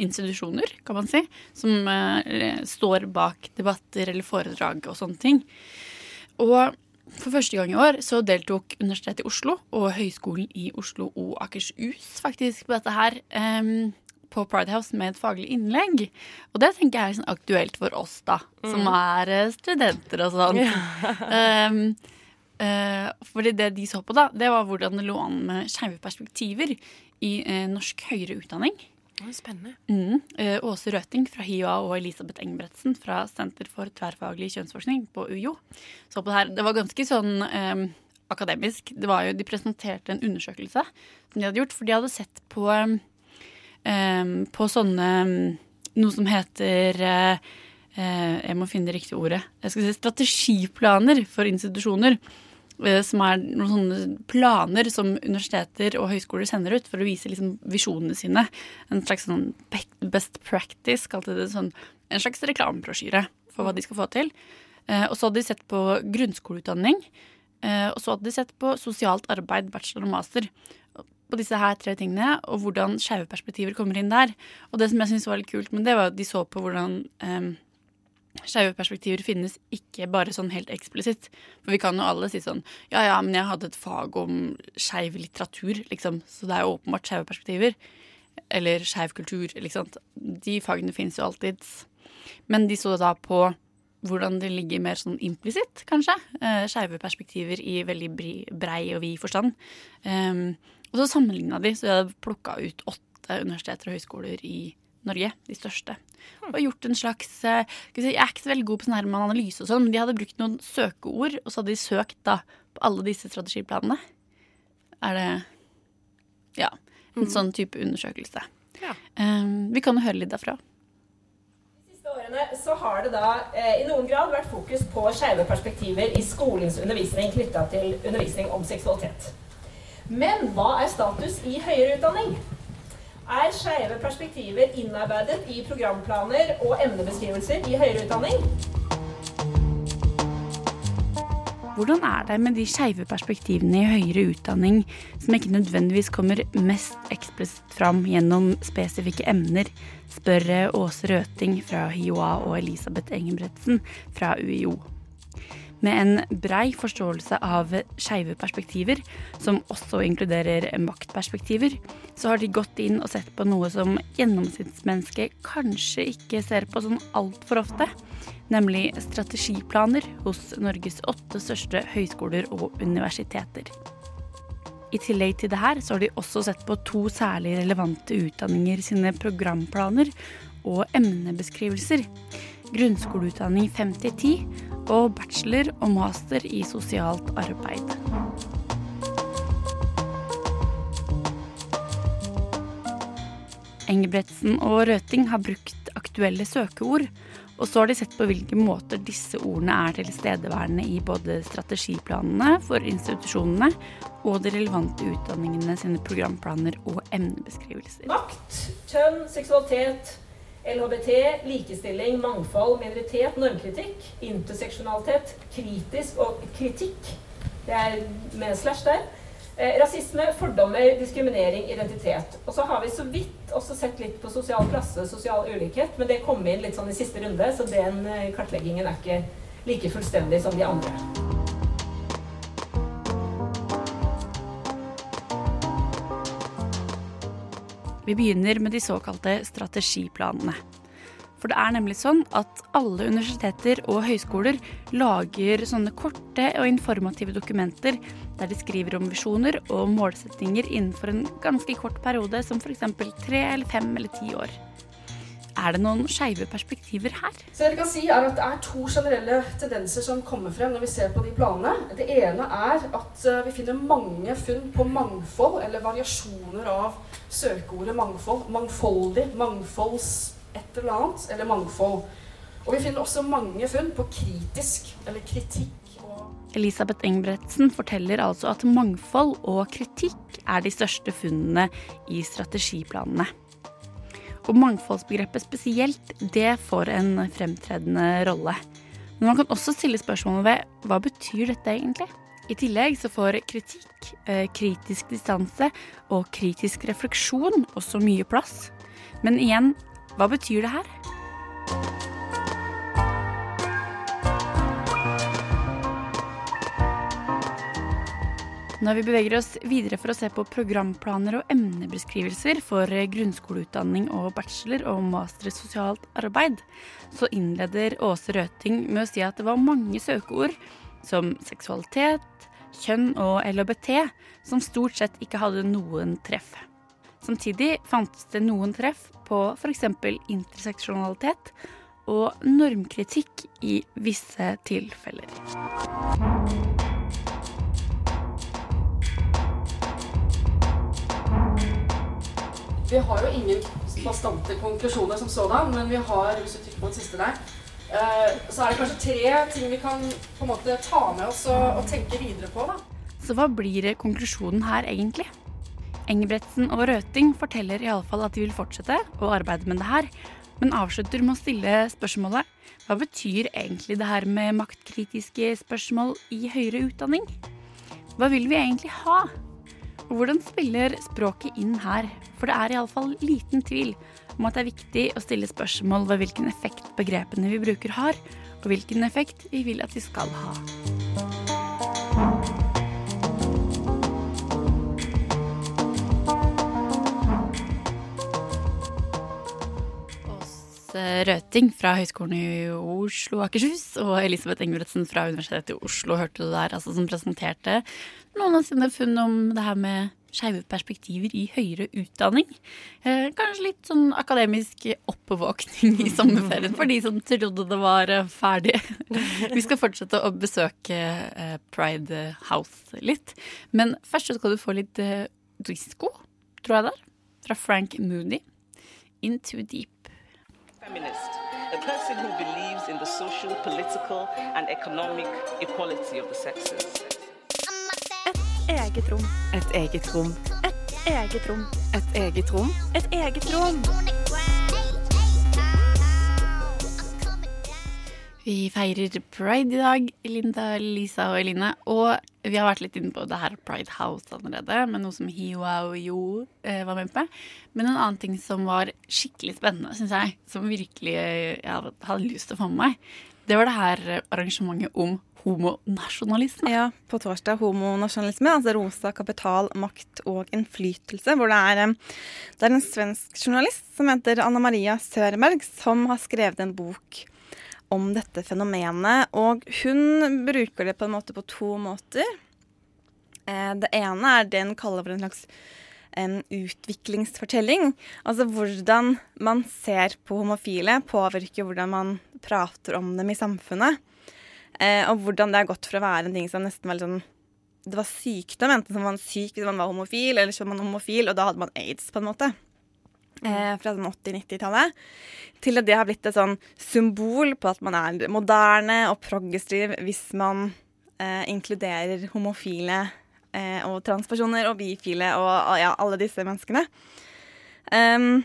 institusjoner, kan man si, som uh, står bak debatter eller foredrag og sånne ting. Og for første gang i år så deltok Universitetet i Oslo og Høgskolen i Oslo og Akershus faktisk på dette her. em, på Pride House med et faglig innlegg. Og det tenker jeg er sånn aktuelt for oss, da, som er eh, studenter og sånn. Um, uh, fordi det de så på, da, det var hvordan det lå an med skeive perspektiver i uh, norsk høyere utdanning. Spennende. Mm. Uh, Åse Røting fra HiOA og Elisabeth Engebretsen fra Senter for tverrfaglig kjønnsforskning på UiO. Så på det her. Det var ganske sånn um, akademisk. Det var jo, de presenterte en undersøkelse som de hadde gjort, for de hadde sett på, eh, på sånne Noe som heter eh, eh, Jeg må finne det riktige ordet. Jeg skal si strategiplaner for institusjoner. eh, Som er noen sånne planer som universiteter og høyskoler sender ut for å vise liksom visjonene sine. En slags sånn best practice, kalte det sånn. En slags reklamebrosjyre for hva de skal få til. Og så hadde de sett på grunnskoleutdanning. Og så hadde de sett på sosialt arbeid, bachelor og master. På disse her tre tingene, og hvordan skeive perspektiver kommer inn der. Og det som jeg syntes var litt kult, men det var at de så på hvordan um, skeive perspektiver finnes ikke bare sånn helt eksplisitt. For vi kan jo alle si sånn Ja, ja, men jeg hadde et fag om skeiv litteratur, liksom. Så det er jo åpenbart skeive perspektiver. Eller skeiv kultur, liksom. De fagene finnes jo alltids. Men de så da på hvordan det ligger mer sånn implisitt, kanskje. Eh, Skeive perspektiver i veldig brei og vid forstand. Um, og så sammenligna de, så de hadde plukka ut åtte universiteter og høyskoler i Norge, de største. Og gjort en slags eh, Jeg er ikke så veldig god på sånn her med analyse og sånn, men de hadde brukt noen søkeord, og så hadde de søkt da på alle disse strategiplanene. Er det Ja. En sånn type undersøkelse. Ja. Um, vi kan jo høre litt derfra. siste årene så har det da eh, i noen grad vært fokus på skeive perspektiver i skolens undervisning knytta til undervisning om seksualitet. Men hva er status i høyere utdanning? Er skeive perspektiver innarbeidet i programplaner og emnebeskrivelser i høyere utdanning? Hvordan er det med de skeive perspektivene i høyere utdanning som ikke nødvendigvis kommer mest eksplisitt fram gjennom spesifikke emner, spør Åse Røting fra HiOA og Elisabeth Engebretsen fra UiO. Med en brei forståelse av skeive perspektiver, som også inkluderer maktperspektiver, så har de gått inn og sett på noe som gjennomsnittsmennesket kanskje ikke ser på sånn altfor ofte, nemlig strategiplaner hos Norges åtte største høyskoler og universiteter. I tillegg til det her så har de også sett på to særlig relevante utdanninger sine programplaner og emnebeskrivelser. Grunnskoleutdanning 5-10 og bachelor og master i sosialt arbeid. Engebretsen og Røting har brukt aktuelle søkeord, og så har de sett på hvilke måter disse ordene er tilstedeværende i både strategiplanene for institusjonene og de relevante utdanningene sine programplaner og emnebeskrivelser. Makt, kjønn, seksualitet, LHBT, likestilling, mangfold, minoritet, normkritikk, interseksjonalitet, kritisk og kritikk. Det er med slash der. Eh, rasisme, fordommer, diskriminering, identitet. Og så har vi så vidt også sett litt på sosial klasse, sosial ulikhet, men det kom inn litt sånn i siste runde, så den eh, kartleggingen er ikke like fullstendig som de andre. Vi begynner med de såkalte strategiplanene. For det er nemlig sånn at alle universiteter og høyskoler lager sånne korte og informative dokumenter der de skriver om visjoner og målsettinger innenfor en ganske kort periode, som f.eks. tre eller fem eller ti år. Er det noen skeive perspektiver her? Så jeg kan si er at Det er to generelle tendenser som kommer frem når vi ser på de planene. Det ene er at eh, vi finner mange funn på mangfold, eller variasjoner av søkeordet mangfold. Mangfoldig, mangfolds et eller annet, eller mangfold. Og vi finner også mange funn på kritisk, eller kritikk. Elisabeth Engbretsen forteller altså at mangfold og kritikk er de største funnene i strategiplanene. Og mangfoldsbegrepet spesielt, det får en fremtredende rolle. Men man kan også stille spørsmålet ved hva betyr dette egentlig? I tillegg så får kritikk, eh, kritisk distanse og kritisk refleksjon også mye plass. Men igjen, hva betyr det her? Når vi beveger oss videre for å se på programplaner og emnebeskrivelser for grunnskoleutdanning og bachelor og master i sosialt arbeid, så innleder Åse Røting med å si at det var mange søkeord som seksualitet, kjønn og LHBT som stort sett ikke hadde noen treff. Samtidig fantes det noen treff på f.eks. interseksjonalitet og normkritikk i visse tilfeller. Vi har jo ingen bastante konklusjoner som sådan, men vi har hvis du trykker på den siste der, så er det kanskje tre ting vi kan på en måte ta med oss og, og tenke videre på. da. Så hva blir konklusjonen her egentlig? Engebretsen og Røting forteller i alle fall at de vil fortsette å arbeide med det her, men avslutter med å stille spørsmålet hva betyr egentlig det her med maktkritiske spørsmål i høyere utdanning? Hva vil vi egentlig ha? Og hvordan spiller språket inn her? For det er iallfall liten tvil om at det er viktig å stille spørsmål ved hvilken effekt begrepene vi bruker har, og hvilken effekt vi vil at de skal ha. Åse Røting fra Høgskolen i Oslo og Akershus og Elisabeth Engebretsen fra Universitetet i Oslo hørte du der, altså, som presenterte noen av sine funn om det her med skeive perspektiver i høyere utdanning. Eh, kanskje litt sånn akademisk oppvåkning i sommerferien for de som trodde det var eh, ferdig. Vi skal fortsette å besøke eh, Pride House litt. Men først så skal du få litt eh, disco, tror jeg det er, fra Frank Moody. Into Deep. feminist, a person who believes in the social, political, and economic equality of the sexes. Eget rom. Et eget rom. Et eget rom. Et eget rom. Et eget rom. Vi feirer pride i dag, Linda, Lisa og Eline. Og vi har vært litt inne på det her Pride House allerede, med noe som Hiwa og Jo eh, var med på. Men en annen ting som var skikkelig spennende, syns jeg, som virkelig eh, jeg hadde lyst til å få med meg, det var det her arrangementet om homonasjonalisme. Ja, på torsdag homonasjonalisme, altså rosa kapital, makt og innflytelse. Hvor det er, eh, det er en svensk journalist som heter Anna Maria Sørenberg, som har skrevet en bok om dette fenomenet. Og hun bruker det på en måte på to måter. Eh, det ene er det hun kaller for en slags en utviklingsfortelling. Altså hvordan man ser på homofile, påvirker hvordan man prater om dem i samfunnet. Eh, og hvordan det har gått fra å være en ting som nesten var litt sånn Det var sykdom. Enten som man var syk hvis man var homofil, eller så var man homofil, og da hadde man aids, på en måte. Eh, fra sånn 80-90-tallet. Til at det har blitt et sånn symbol på at man er moderne og progressiv hvis man eh, inkluderer homofile og transpersoner og bifile og ja, alle disse menneskene. Um,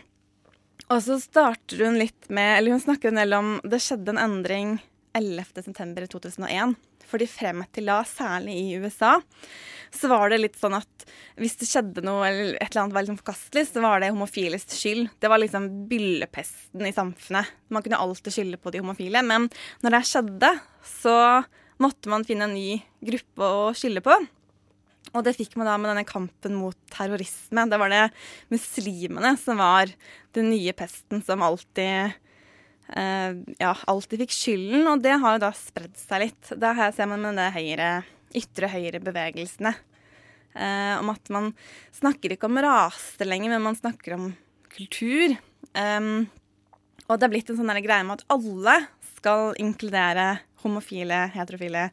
og så starter hun litt med Eller hun snakker en del om Det skjedde en endring 11.9.2001. Fordi frem til da, særlig i USA, så var det litt sånn at hvis det skjedde noe eller et eller annet var liksom forkastelig, så var det homofiles skyld. Det var liksom byllepesten i samfunnet. Man kunne alltid skylde på de homofile. Men når det skjedde, så måtte man finne en ny gruppe å skylde på. Og det fikk man da med denne kampen mot terrorisme. Det var det muslimene som var den nye pesten som alltid eh, ja, alltid fikk skylden, og det har jo da spredd seg litt. Det her ser man med det høyre, ytre høyre-bevegelsene. Eh, om at man snakker ikke om raser lenger, men man snakker om kultur. Um, og det er blitt en sånn greie med at alle skal inkludere homofile, heterofile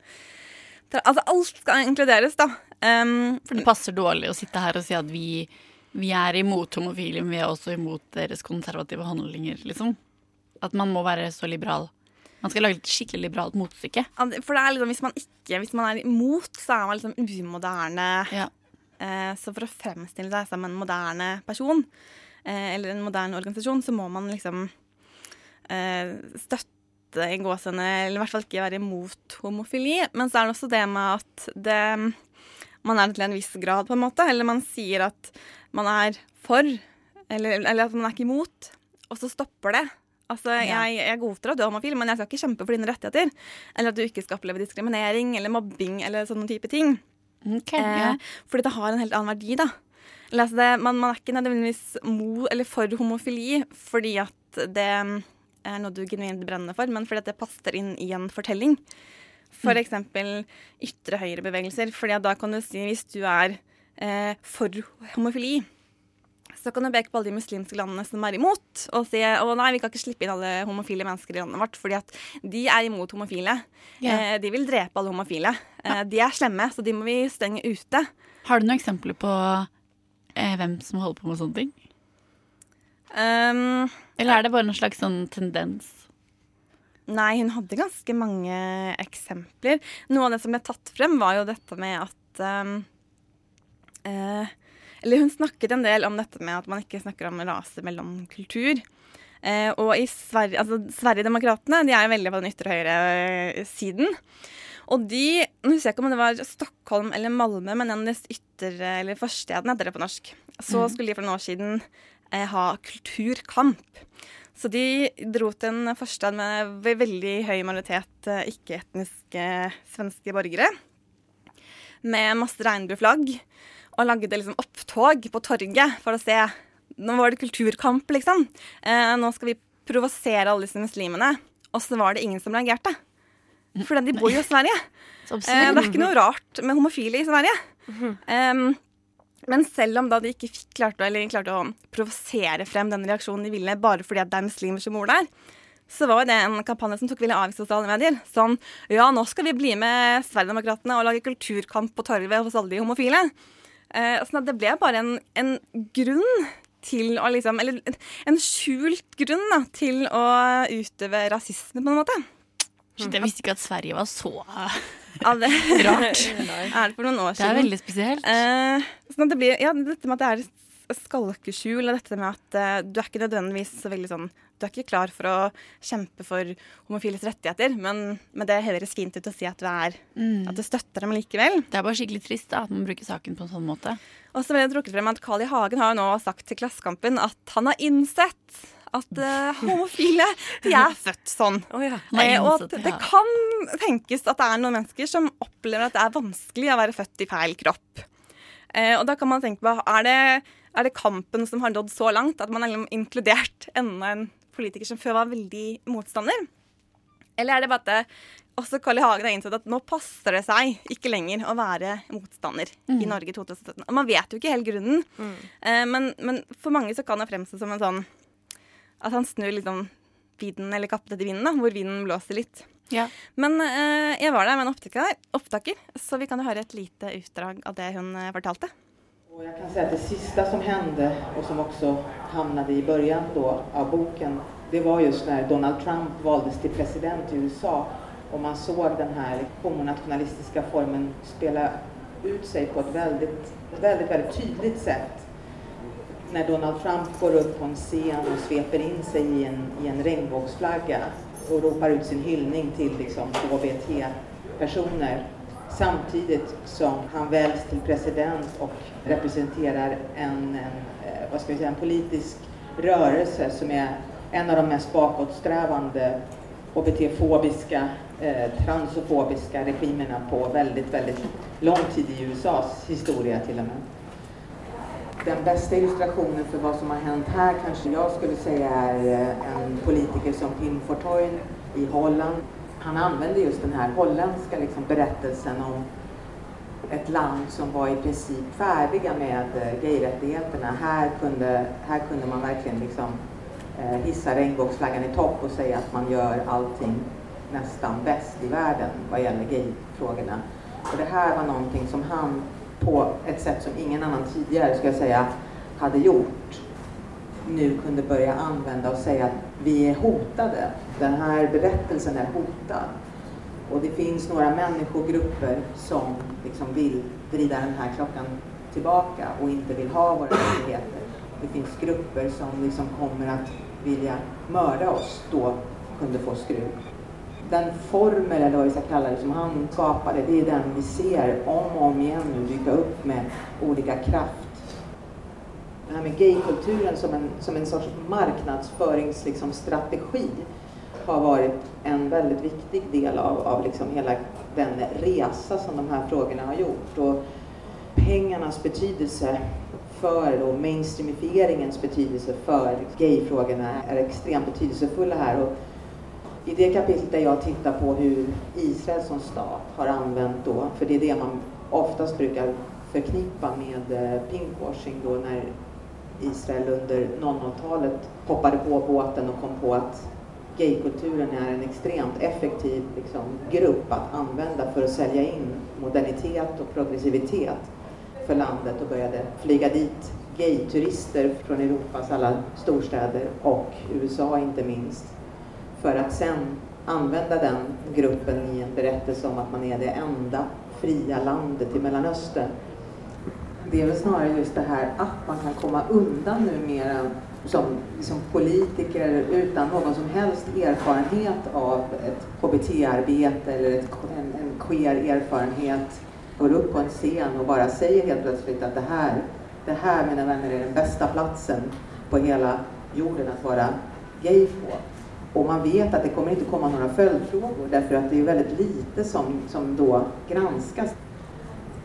Altså alt skal inkluderes, da. Um, For det passer dårlig å sitte her og si at vi, vi er imot homofile, men vi er også imot deres konservative handlinger, liksom. At man må være så liberal. Man skal lage et skikkelig liberalt motstykke. For det er liksom, hvis man ikke Hvis man er imot, så er man liksom umoderne. Ja. Eh, så for å fremstille seg som en moderne person, eh, eller en moderne organisasjon, så må man liksom eh, støtte i gåsene, eller i hvert fall ikke være imot homofili. Men så er det også det med at det man er det til en viss grad, på en måte. Eller man sier at man er for, eller, eller at man er ikke imot, og så stopper det. Altså, Ja. jeg, jeg godtar at du er homofil, men jeg skal ikke kjempe for dine rettigheter. Eller at du ikke skal oppleve diskriminering eller mobbing eller sånne type ting. Ok, ja. eh, fordi det har en helt annen verdi, da. Eller, altså det, man, man er ikke nødvendigvis mo eller for homofili fordi at det er noe du genuint brenner for, men fordi at det passer inn i en fortelling. For eksempel ytre høyre-bevegelser. fordi da kan du si, hvis du er eh, for homofili, så kan du peke på alle de muslimske landene som er imot, og si å nei, vi kan ikke slippe inn alle homofile mennesker i landet vårt, fordi at de er imot homofile. Yeah. Eh, de vil drepe alle homofile. Eh, de er slemme, så de må vi stenge ute. Har du noen eksempler på eh, hvem som holder på med sånne ting? Um, Eller er det bare en slags sånn tendens? Nei, hun hadde ganske mange eksempler. Noe av det som ble tatt frem, var jo dette med at um, eh, Eller hun snakket en del om dette med at man ikke snakker om rase mellom kultur. Eh, og i Sverige, altså Sverigedemokraterna de er jo veldig på den ytre høyre-siden. Og de Nå husker jeg ikke om det var Stockholm eller Malmö, men en av de ytre, eller forstedene heter det på norsk. Så Mhm. skulle de for noen år siden eh, ha kulturkamp. Så de dro til en forstad med veldig høy majoritet eh, ikke-etniske svenske borgere. Med masse regnbueflagg. Og lagde liksom opptog på torget for å se Nå var det kulturkamp, liksom. Eh, nå skal vi provosere alle disse muslimene. Og så var det ingen som reagerte. For de bor jo i Sverige. Eh, det er ikke noe rart med homofile i Sverige. Em, men selv om da de ikke klarte, klarte å provosere frem den reaksjonen de ville bare fordi at det er muslimer som bor der, så var det en kampanje som tok veldig av i sosiale medier. Sånn ja, nå skal vi bli med Sverigedemokraterna og lage kulturkamp på torvet hos alle de homofile. Eh, sånn at det ble bare en, en grunn til å liksom Eller en skjult grunn da, til å utøve rasisme, på en måte. Jeg visste ikke at Sverige var så Det Rart. er det for noen år Det er veldig spesielt. Eh, sånn det blir, ja, dette med at det er skalkeskjul, og dette med at eh, du er ikke nødvendigvis så veldig sånn Du er ikke klar for å kjempe for homofiles rettigheter, men, men det høres fint ut å si at du er Mm. At du støtter dem likevel. Det er bare skikkelig trist da, at man bruker saken på en sånn måte. Og så ble det trukket frem at Carl I. Hagen har jo nå sagt til Klassekampen at han har innsett at uh, homofile de er født sånn. Oh, ja. Eh, og at det, kan tenkes at det er noen mennesker som opplever at det er vanskelig å være født i feil kropp. Eh, og da kan man tenke på, er det, er det kampen som har nådd så langt at man har liksom inkludert enda en politiker som før var veldig motstander? Eller er det bare at det, også Carl I. Hagen har innsett at nå passer det seg ikke lenger å være motstander Mm. i Norge i 2017? Og man vet jo ikke helt grunnen, eh, men, men for mange så kan det fremstå som en sånn at han snur liksom vinden eller kappet etter vinden, da, hvor vinden blåser litt. Ja. Men eh, jeg var der med en opptaker, opptaker, så vi kan jo høre et lite utdrag av det hun eh, fortalte. Og jeg kan si at det siste som hendte, og som også havnet i begynnelsen av boken, det var just når Donald Trump valdes til president i USA og man så denne homonasjonalistiske formen spille ut seg på et veldig, veldig, veldig tydelig sätt. När Donald Trump går upp på en scen och sveper in sig i en, i en regnbågsflagga och ropar ut sin hyllning till liksom HBT-personer samtidigt som han väljs till president och representerar en, en, eh, vad ska vi säga, en politisk rörelse som är en av de mest bakåtsträvande HBT-fobiska, eh, transofobiska regimerna på väldigt, väldigt lång tid i USAs historia till och med. Den bästa illustrationen för vad som har hänt här kanske jag skulle säga är eh, en politiker som Pim Fortuyn i Holland. Han använde just den här holländska liksom berättelsen om ett land som var i princip färdiga med eh, gayrättigheterna. Här kunde, här kunde man verkligen liksom eh, hissa regnbågsflaggan i topp och säga att man gör allting nästan bäst i världen vad gäller gayfrågorna. Och det här var någonting som han på ett sätt som ingen annan tidigare, ska jag säga, hade gjort nu kunde börja använda och säga att vi är hotade. Den här berättelsen är hotad. Och det finns några människogrupper som liksom vill vrida den här klockan tillbaka och inte vill ha våra rättigheter. det finns grupper som liksom kommer att vilja mörda oss, då kunde få skruv. Den formel, eller vad vi ska kalla det, som han skapade, det är den vi ser om och om igen nu dyka upp med olika kraft. Det här med gaykulturen som en, som en sorts marknadsföringsstrategi liksom, har varit en väldigt viktig del av, av liksom hela den resa som de här frågorna har gjort. Och pengarnas betydelse för då mainstreamifieringens betydelse för gayfrågorna är extremt betydelsefulla här. Och I det kapitlet där jag tittar på hur Israel som stat har använt då, för det är det man oftast brukar förknippa med eh, pinkwashing då när Israel under 00-talet hoppade på båten och kom på att gaykulturen är en extremt effektiv liksom, grupp att använda för att sälja in modernitet och progressivitet för landet och började flyga dit gayturister från Europas alla storstäder och USA inte minst för att sen använda den gruppen i en berättelse om att man är det enda fria landet i Mellanöstern. Det är väl snarare just det här att man kan komma undan numera som, som politiker utan någon som helst erfarenhet av ett HBT-arbete eller ett, en, en queer erfarenhet går upp på en scen och bara säger helt plötsligt att det här, det här mina vänner är den bästa platsen på hela jorden att vara gay på. Och man vet att det kommer inte komma några följdfrågor därför att det är väldigt lite som, som då granskas.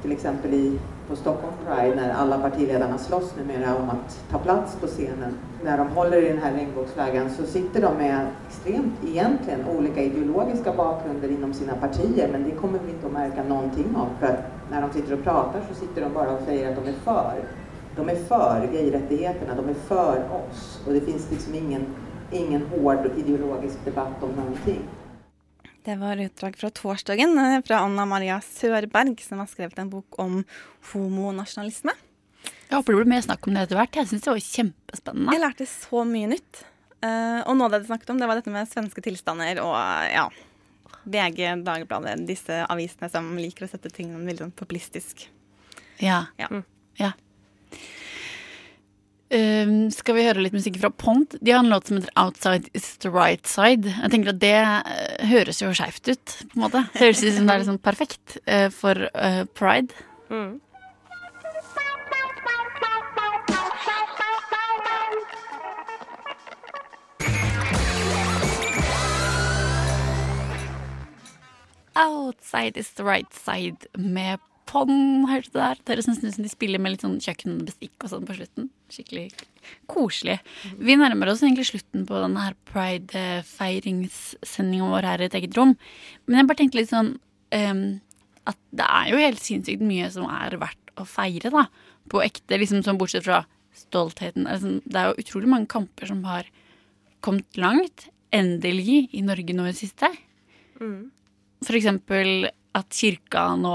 Till exempel i, på Stockholm Pride när alla partiledarna slåss numera om att ta plats på scenen. När de håller i den här regnbågsflaggan så sitter de med extremt, egentligen, olika ideologiska bakgrunder inom sina partier men det kommer vi inte att märka någonting av för att när de sitter och pratar så sitter de bara och säger att de är för. De är för gayrättigheterna, de är för oss och det finns liksom ingen ingen hård ideologisk debatt om någonting. Det var utdrag fra torsdagen eh, fra Anna Maria Sørberg, som har skrevet en bok om homonasjonalisme. Jeg håper det blir mer snakk om det etter hvert. Jeg syns det var kjempespennende. Jeg lærte så mye nytt. Uh, og noe av det de snakket om, det var dette med svenske tilstander og ja, VG, Dagbladet, disse avisene som liker å sette ting veldig sånn populistisk. Ja. ja. Mm. ja. Um, skal vi høre litt musikk fra Pont? De har en låt som heter 'Outside Is The Right Side'. Jeg tenker at Det uh, høres jo skeivt ut, på en måte. Det høres ut som det er liksom perfekt uh, for uh, pride. Mm. Outside is the right side med Pond, hørte der? Det nesten ut som de spiller med litt sånn kjøkkenbestikk og sånn på slutten. Skikkelig koselig. Vi nærmer oss egentlig slutten på denne her pride-feiringssendinga vår her i et eget rom. Men jeg bare tenkte litt sånn um, at det er jo helt sinnssykt mye som er verdt å feire, da. På ekte, liksom sånn bortsett fra stoltheten. Altså, det er jo utrolig mange kamper som har kommet langt. Endelig i Norge nå i det siste. Mm. For eksempel at kirka nå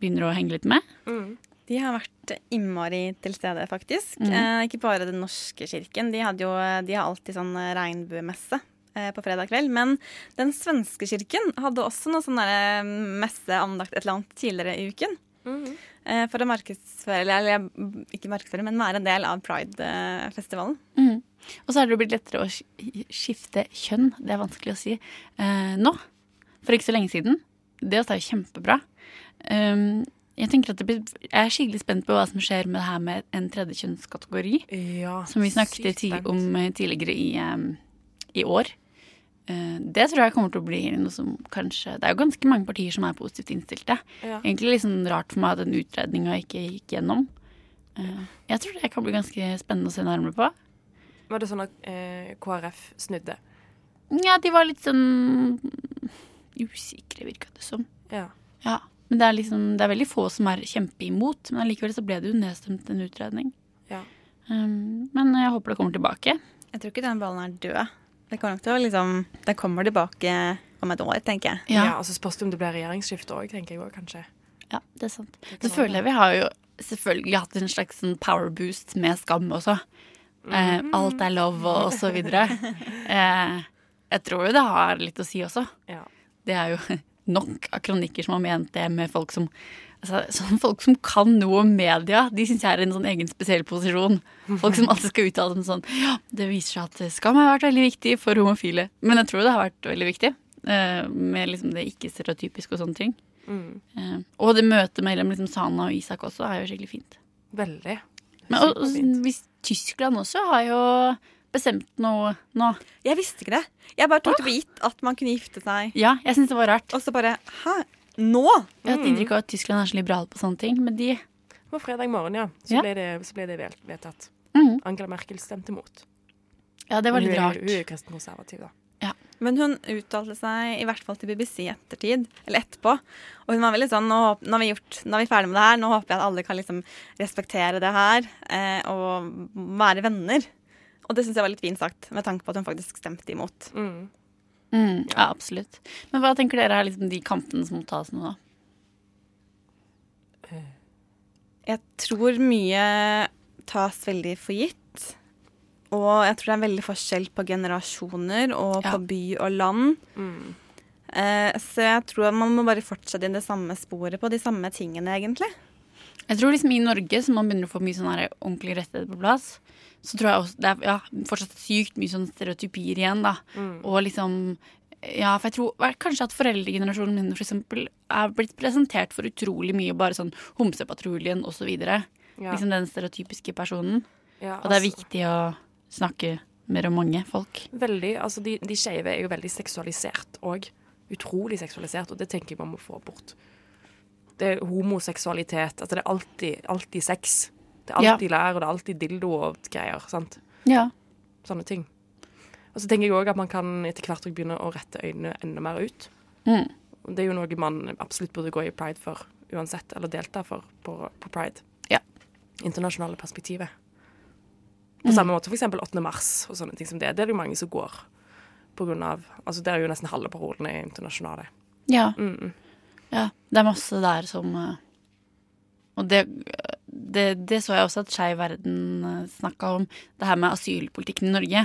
begynner å henge litt med. Mm. De har vært innmari til stede, faktisk. Mm. Eh, ikke bare Den norske kirken. De, jo, de har alltid sånn regnbuemesse eh, på fredag kveld. Men den svenske kirken hadde også noe sånn messe andakt et eller annet tidligere i uken. Mm. Eh, for å markedsføre, eller ikke markedsføre, men være en del av Pride-festivalen. Mm. Og så har det blitt lettere å skifte kjønn. Det er vanskelig å si eh, nå. For ikke så lenge siden. Det er jo kjempebra. Um, jeg tenker at blir, jeg er skikkelig spent på hva som skjer med det her med en tredje kjønnskategori. Ja, som vi snakket om eh, tidligere i, um, i år. Uh, det tror jeg kommer til å bli noe som kanskje Det er jo ganske mange partier som er positivt innstilte. Ja. Egentlig litt sånn rart for meg at den utredninga ikke gikk gjennom. Uh, jeg tror det kan bli ganske spennende å se nærmere på. Var det sånn at uh, KrF snudde? Ja, de var litt sånn usikre, virka det som. Ja. ja. Men det er, liksom, det er veldig få som er kjempeimot. Men allikevel så ble det jo nedstemt en utredning. Ja. Um, men jeg håper det kommer tilbake. Jeg tror ikke den ballen er død. Det kommer nok til å liksom Den kommer tilbake om et år, tenker jeg. Ja, ja og så spørs det om det blir regjeringsskifte òg, tenker jeg òg, kanskje. Ja, det er sant. Det føler jeg vi har jo selvfølgelig hatt en slags sånn power boost med Skam også. Mm. Eh, alt er lov og så videre. eh, jeg tror jo det har litt å si også. Ja. Det er jo nok av kronikker som har ment det med folk som altså, sånn Folk som kan noe om media, de syns jeg er i en sånn egen spesiell posisjon. Folk som alltid skal uttale seg sånn Ja, det viser seg at skam har vært veldig viktig for homofile. Men jeg tror det har vært veldig viktig. eh, med liksom det ikke-stereotypiske og sånne ting. Mm. Eh, og det møtet mellom liksom Sana og Isak også er jo skikkelig fint. Veldig. Men og, og, Tyskland også har jo bestemt noe nå. Jeg visste ikke det. Jeg bare tok det for gitt at man kunne gifte seg. Ja, jeg synes det var rart. Og så bare Hæ? Nå? Jeg har hatt inntrykk av at Tyskland er så liberale på sånne ting, men de Det var fredag morgen, ja. Så, Ja. Ble, det, så ble det vedtatt. Mm. Angela Merkel stemte imot. Ja, det var litt hun rart. Hun er jo kristen konservativ, da. Men hun uttalte seg i hvert fall til BBC i ettertid, eller etterpå. Og hun var veldig sånn nå, nå, har vi gjort, nå er vi ferdig med det her, nå håper jeg at alle kan liksom respektere det her eh, og være venner. Og det syns jeg var litt fint sagt, med tanke på at hun faktisk stemte imot. Mm. Mm, ja, absolutt. Men hva tenker dere er liksom de kampene som må tas nå, da? Jeg tror mye tas veldig for gitt. Og jeg tror det er veldig forskjell på generasjoner og Ja. på by og land. Mm. Eh, så jeg tror man må bare fortsette i det samme sporet på de samme tingene, egentlig. Jeg tror liksom i Norge, som man begynner å få mye sånne ordentlige rettigheter på plass, så tror jeg også det er ja, fortsatt sykt mye sånn stereotypier igjen, da. Mm. Og liksom Ja, for jeg tror kanskje at foreldregenerasjonen min for eksempel er blitt presentert for utrolig mye, bare sånn Homsepatruljen og så. Ja. Liksom den stereotypiske personen. Ja, Og det er altså- viktig å snakke mer om mange folk. Veldig. Altså, de, de skeive er jo veldig seksualisert òg. Utrolig seksualisert, og det tenker jeg man må få bort. Det er homoseksualitet. Altså, det er alltid, alltid sex. Det er Ja. alltid lær, og det er alltid dildo og greier. sant? Ja. Sånne ting. Og så tenker jeg òg at man kan etter hvert begynne å rette øynene enda mer ut. Mm. Det er jo noe man absolutt burde gå i pride for uansett, eller delta for på, på pride. Ja. Internasjonale perspektivet. På Mm. samme måte eksempel 8. mars og sånne ting som det. Det er det jo mange som går på grunn av Altså det er jo nesten halve parolene internasjonale. Ja. Mm. Ja. Det er masse der som eh, Og det, det, det så jeg også at Skeiv Verden snakka om, det her med asylpolitikken i Norge.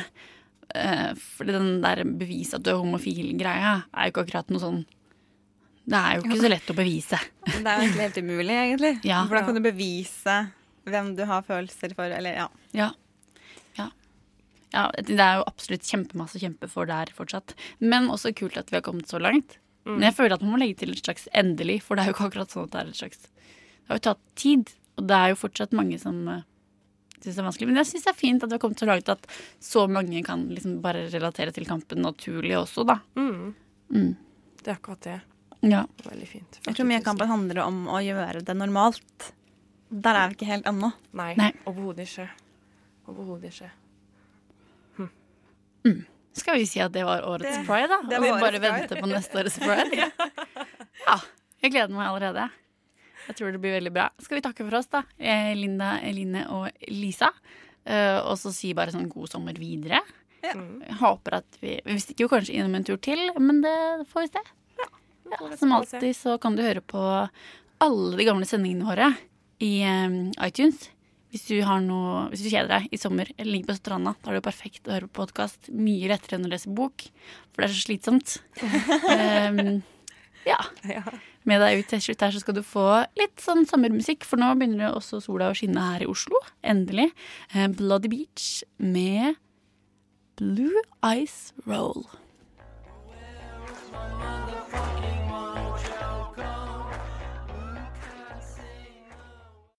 Eh, Fordi den der bevis at du er homofil-greia er jo ikke akkurat noe sånn Det er jo ikke så lett å bevise. Det er jo egentlig helt umulig, egentlig. Ja. Hvordan kan du bevise hvem du har følelser for, eller ja. Ja. ja. Ja, det er jo absolutt kjempemasse å kjempe for der fortsatt. Men også kult at vi har kommet så langt. Mm. Men jeg føler at man må legge til et slags endelig, for det er jo ikke akkurat sånn at det er et slags Det har jo tatt tid, og det er jo fortsatt mange som uh, syns det er vanskelig. Men jeg syns det er fint at vi har kommet så langt at så mange kan liksom bare relatere til kampen naturlig også, da. Mm. Mm. Det er akkurat det. Ja. Veldig fint. Jeg tror mye av kampen handler om å gjøre det normalt. Der er vi ikke helt ennå. Nei, Nei. overhodet ikke. Overhodet ikke. Skal vi si at det var årets Det- pride, da? det Og vi bare venter på neste årets pride? ja. Jeg gleder meg allerede. Jeg tror det blir veldig bra. Skal vi takke for oss, da? Eh, Linda, Eline og Lisa. Uh, og så si bare sånn god sommer videre. Ja. Jeg håper at vi Vi stikker jo kanskje innom en tur til, men det får vi se. Ja, som alltid så kan du høre på alle de gamle sendingene våre i um, iTunes hvis du, noe, hvis du, kjeder deg i sommer eller ligger på stranda, da er det jo perfekt å høre på podkast. Mye lettere enn å lese bok, for det er så slitsomt. um, ja. Med deg ut til slutt her så skal du få litt sånn sommermusikk, for nå begynner det også sola å skinne her i Oslo. Endelig. Ehm, Bloody Beach med Blue Ice Roll. Well,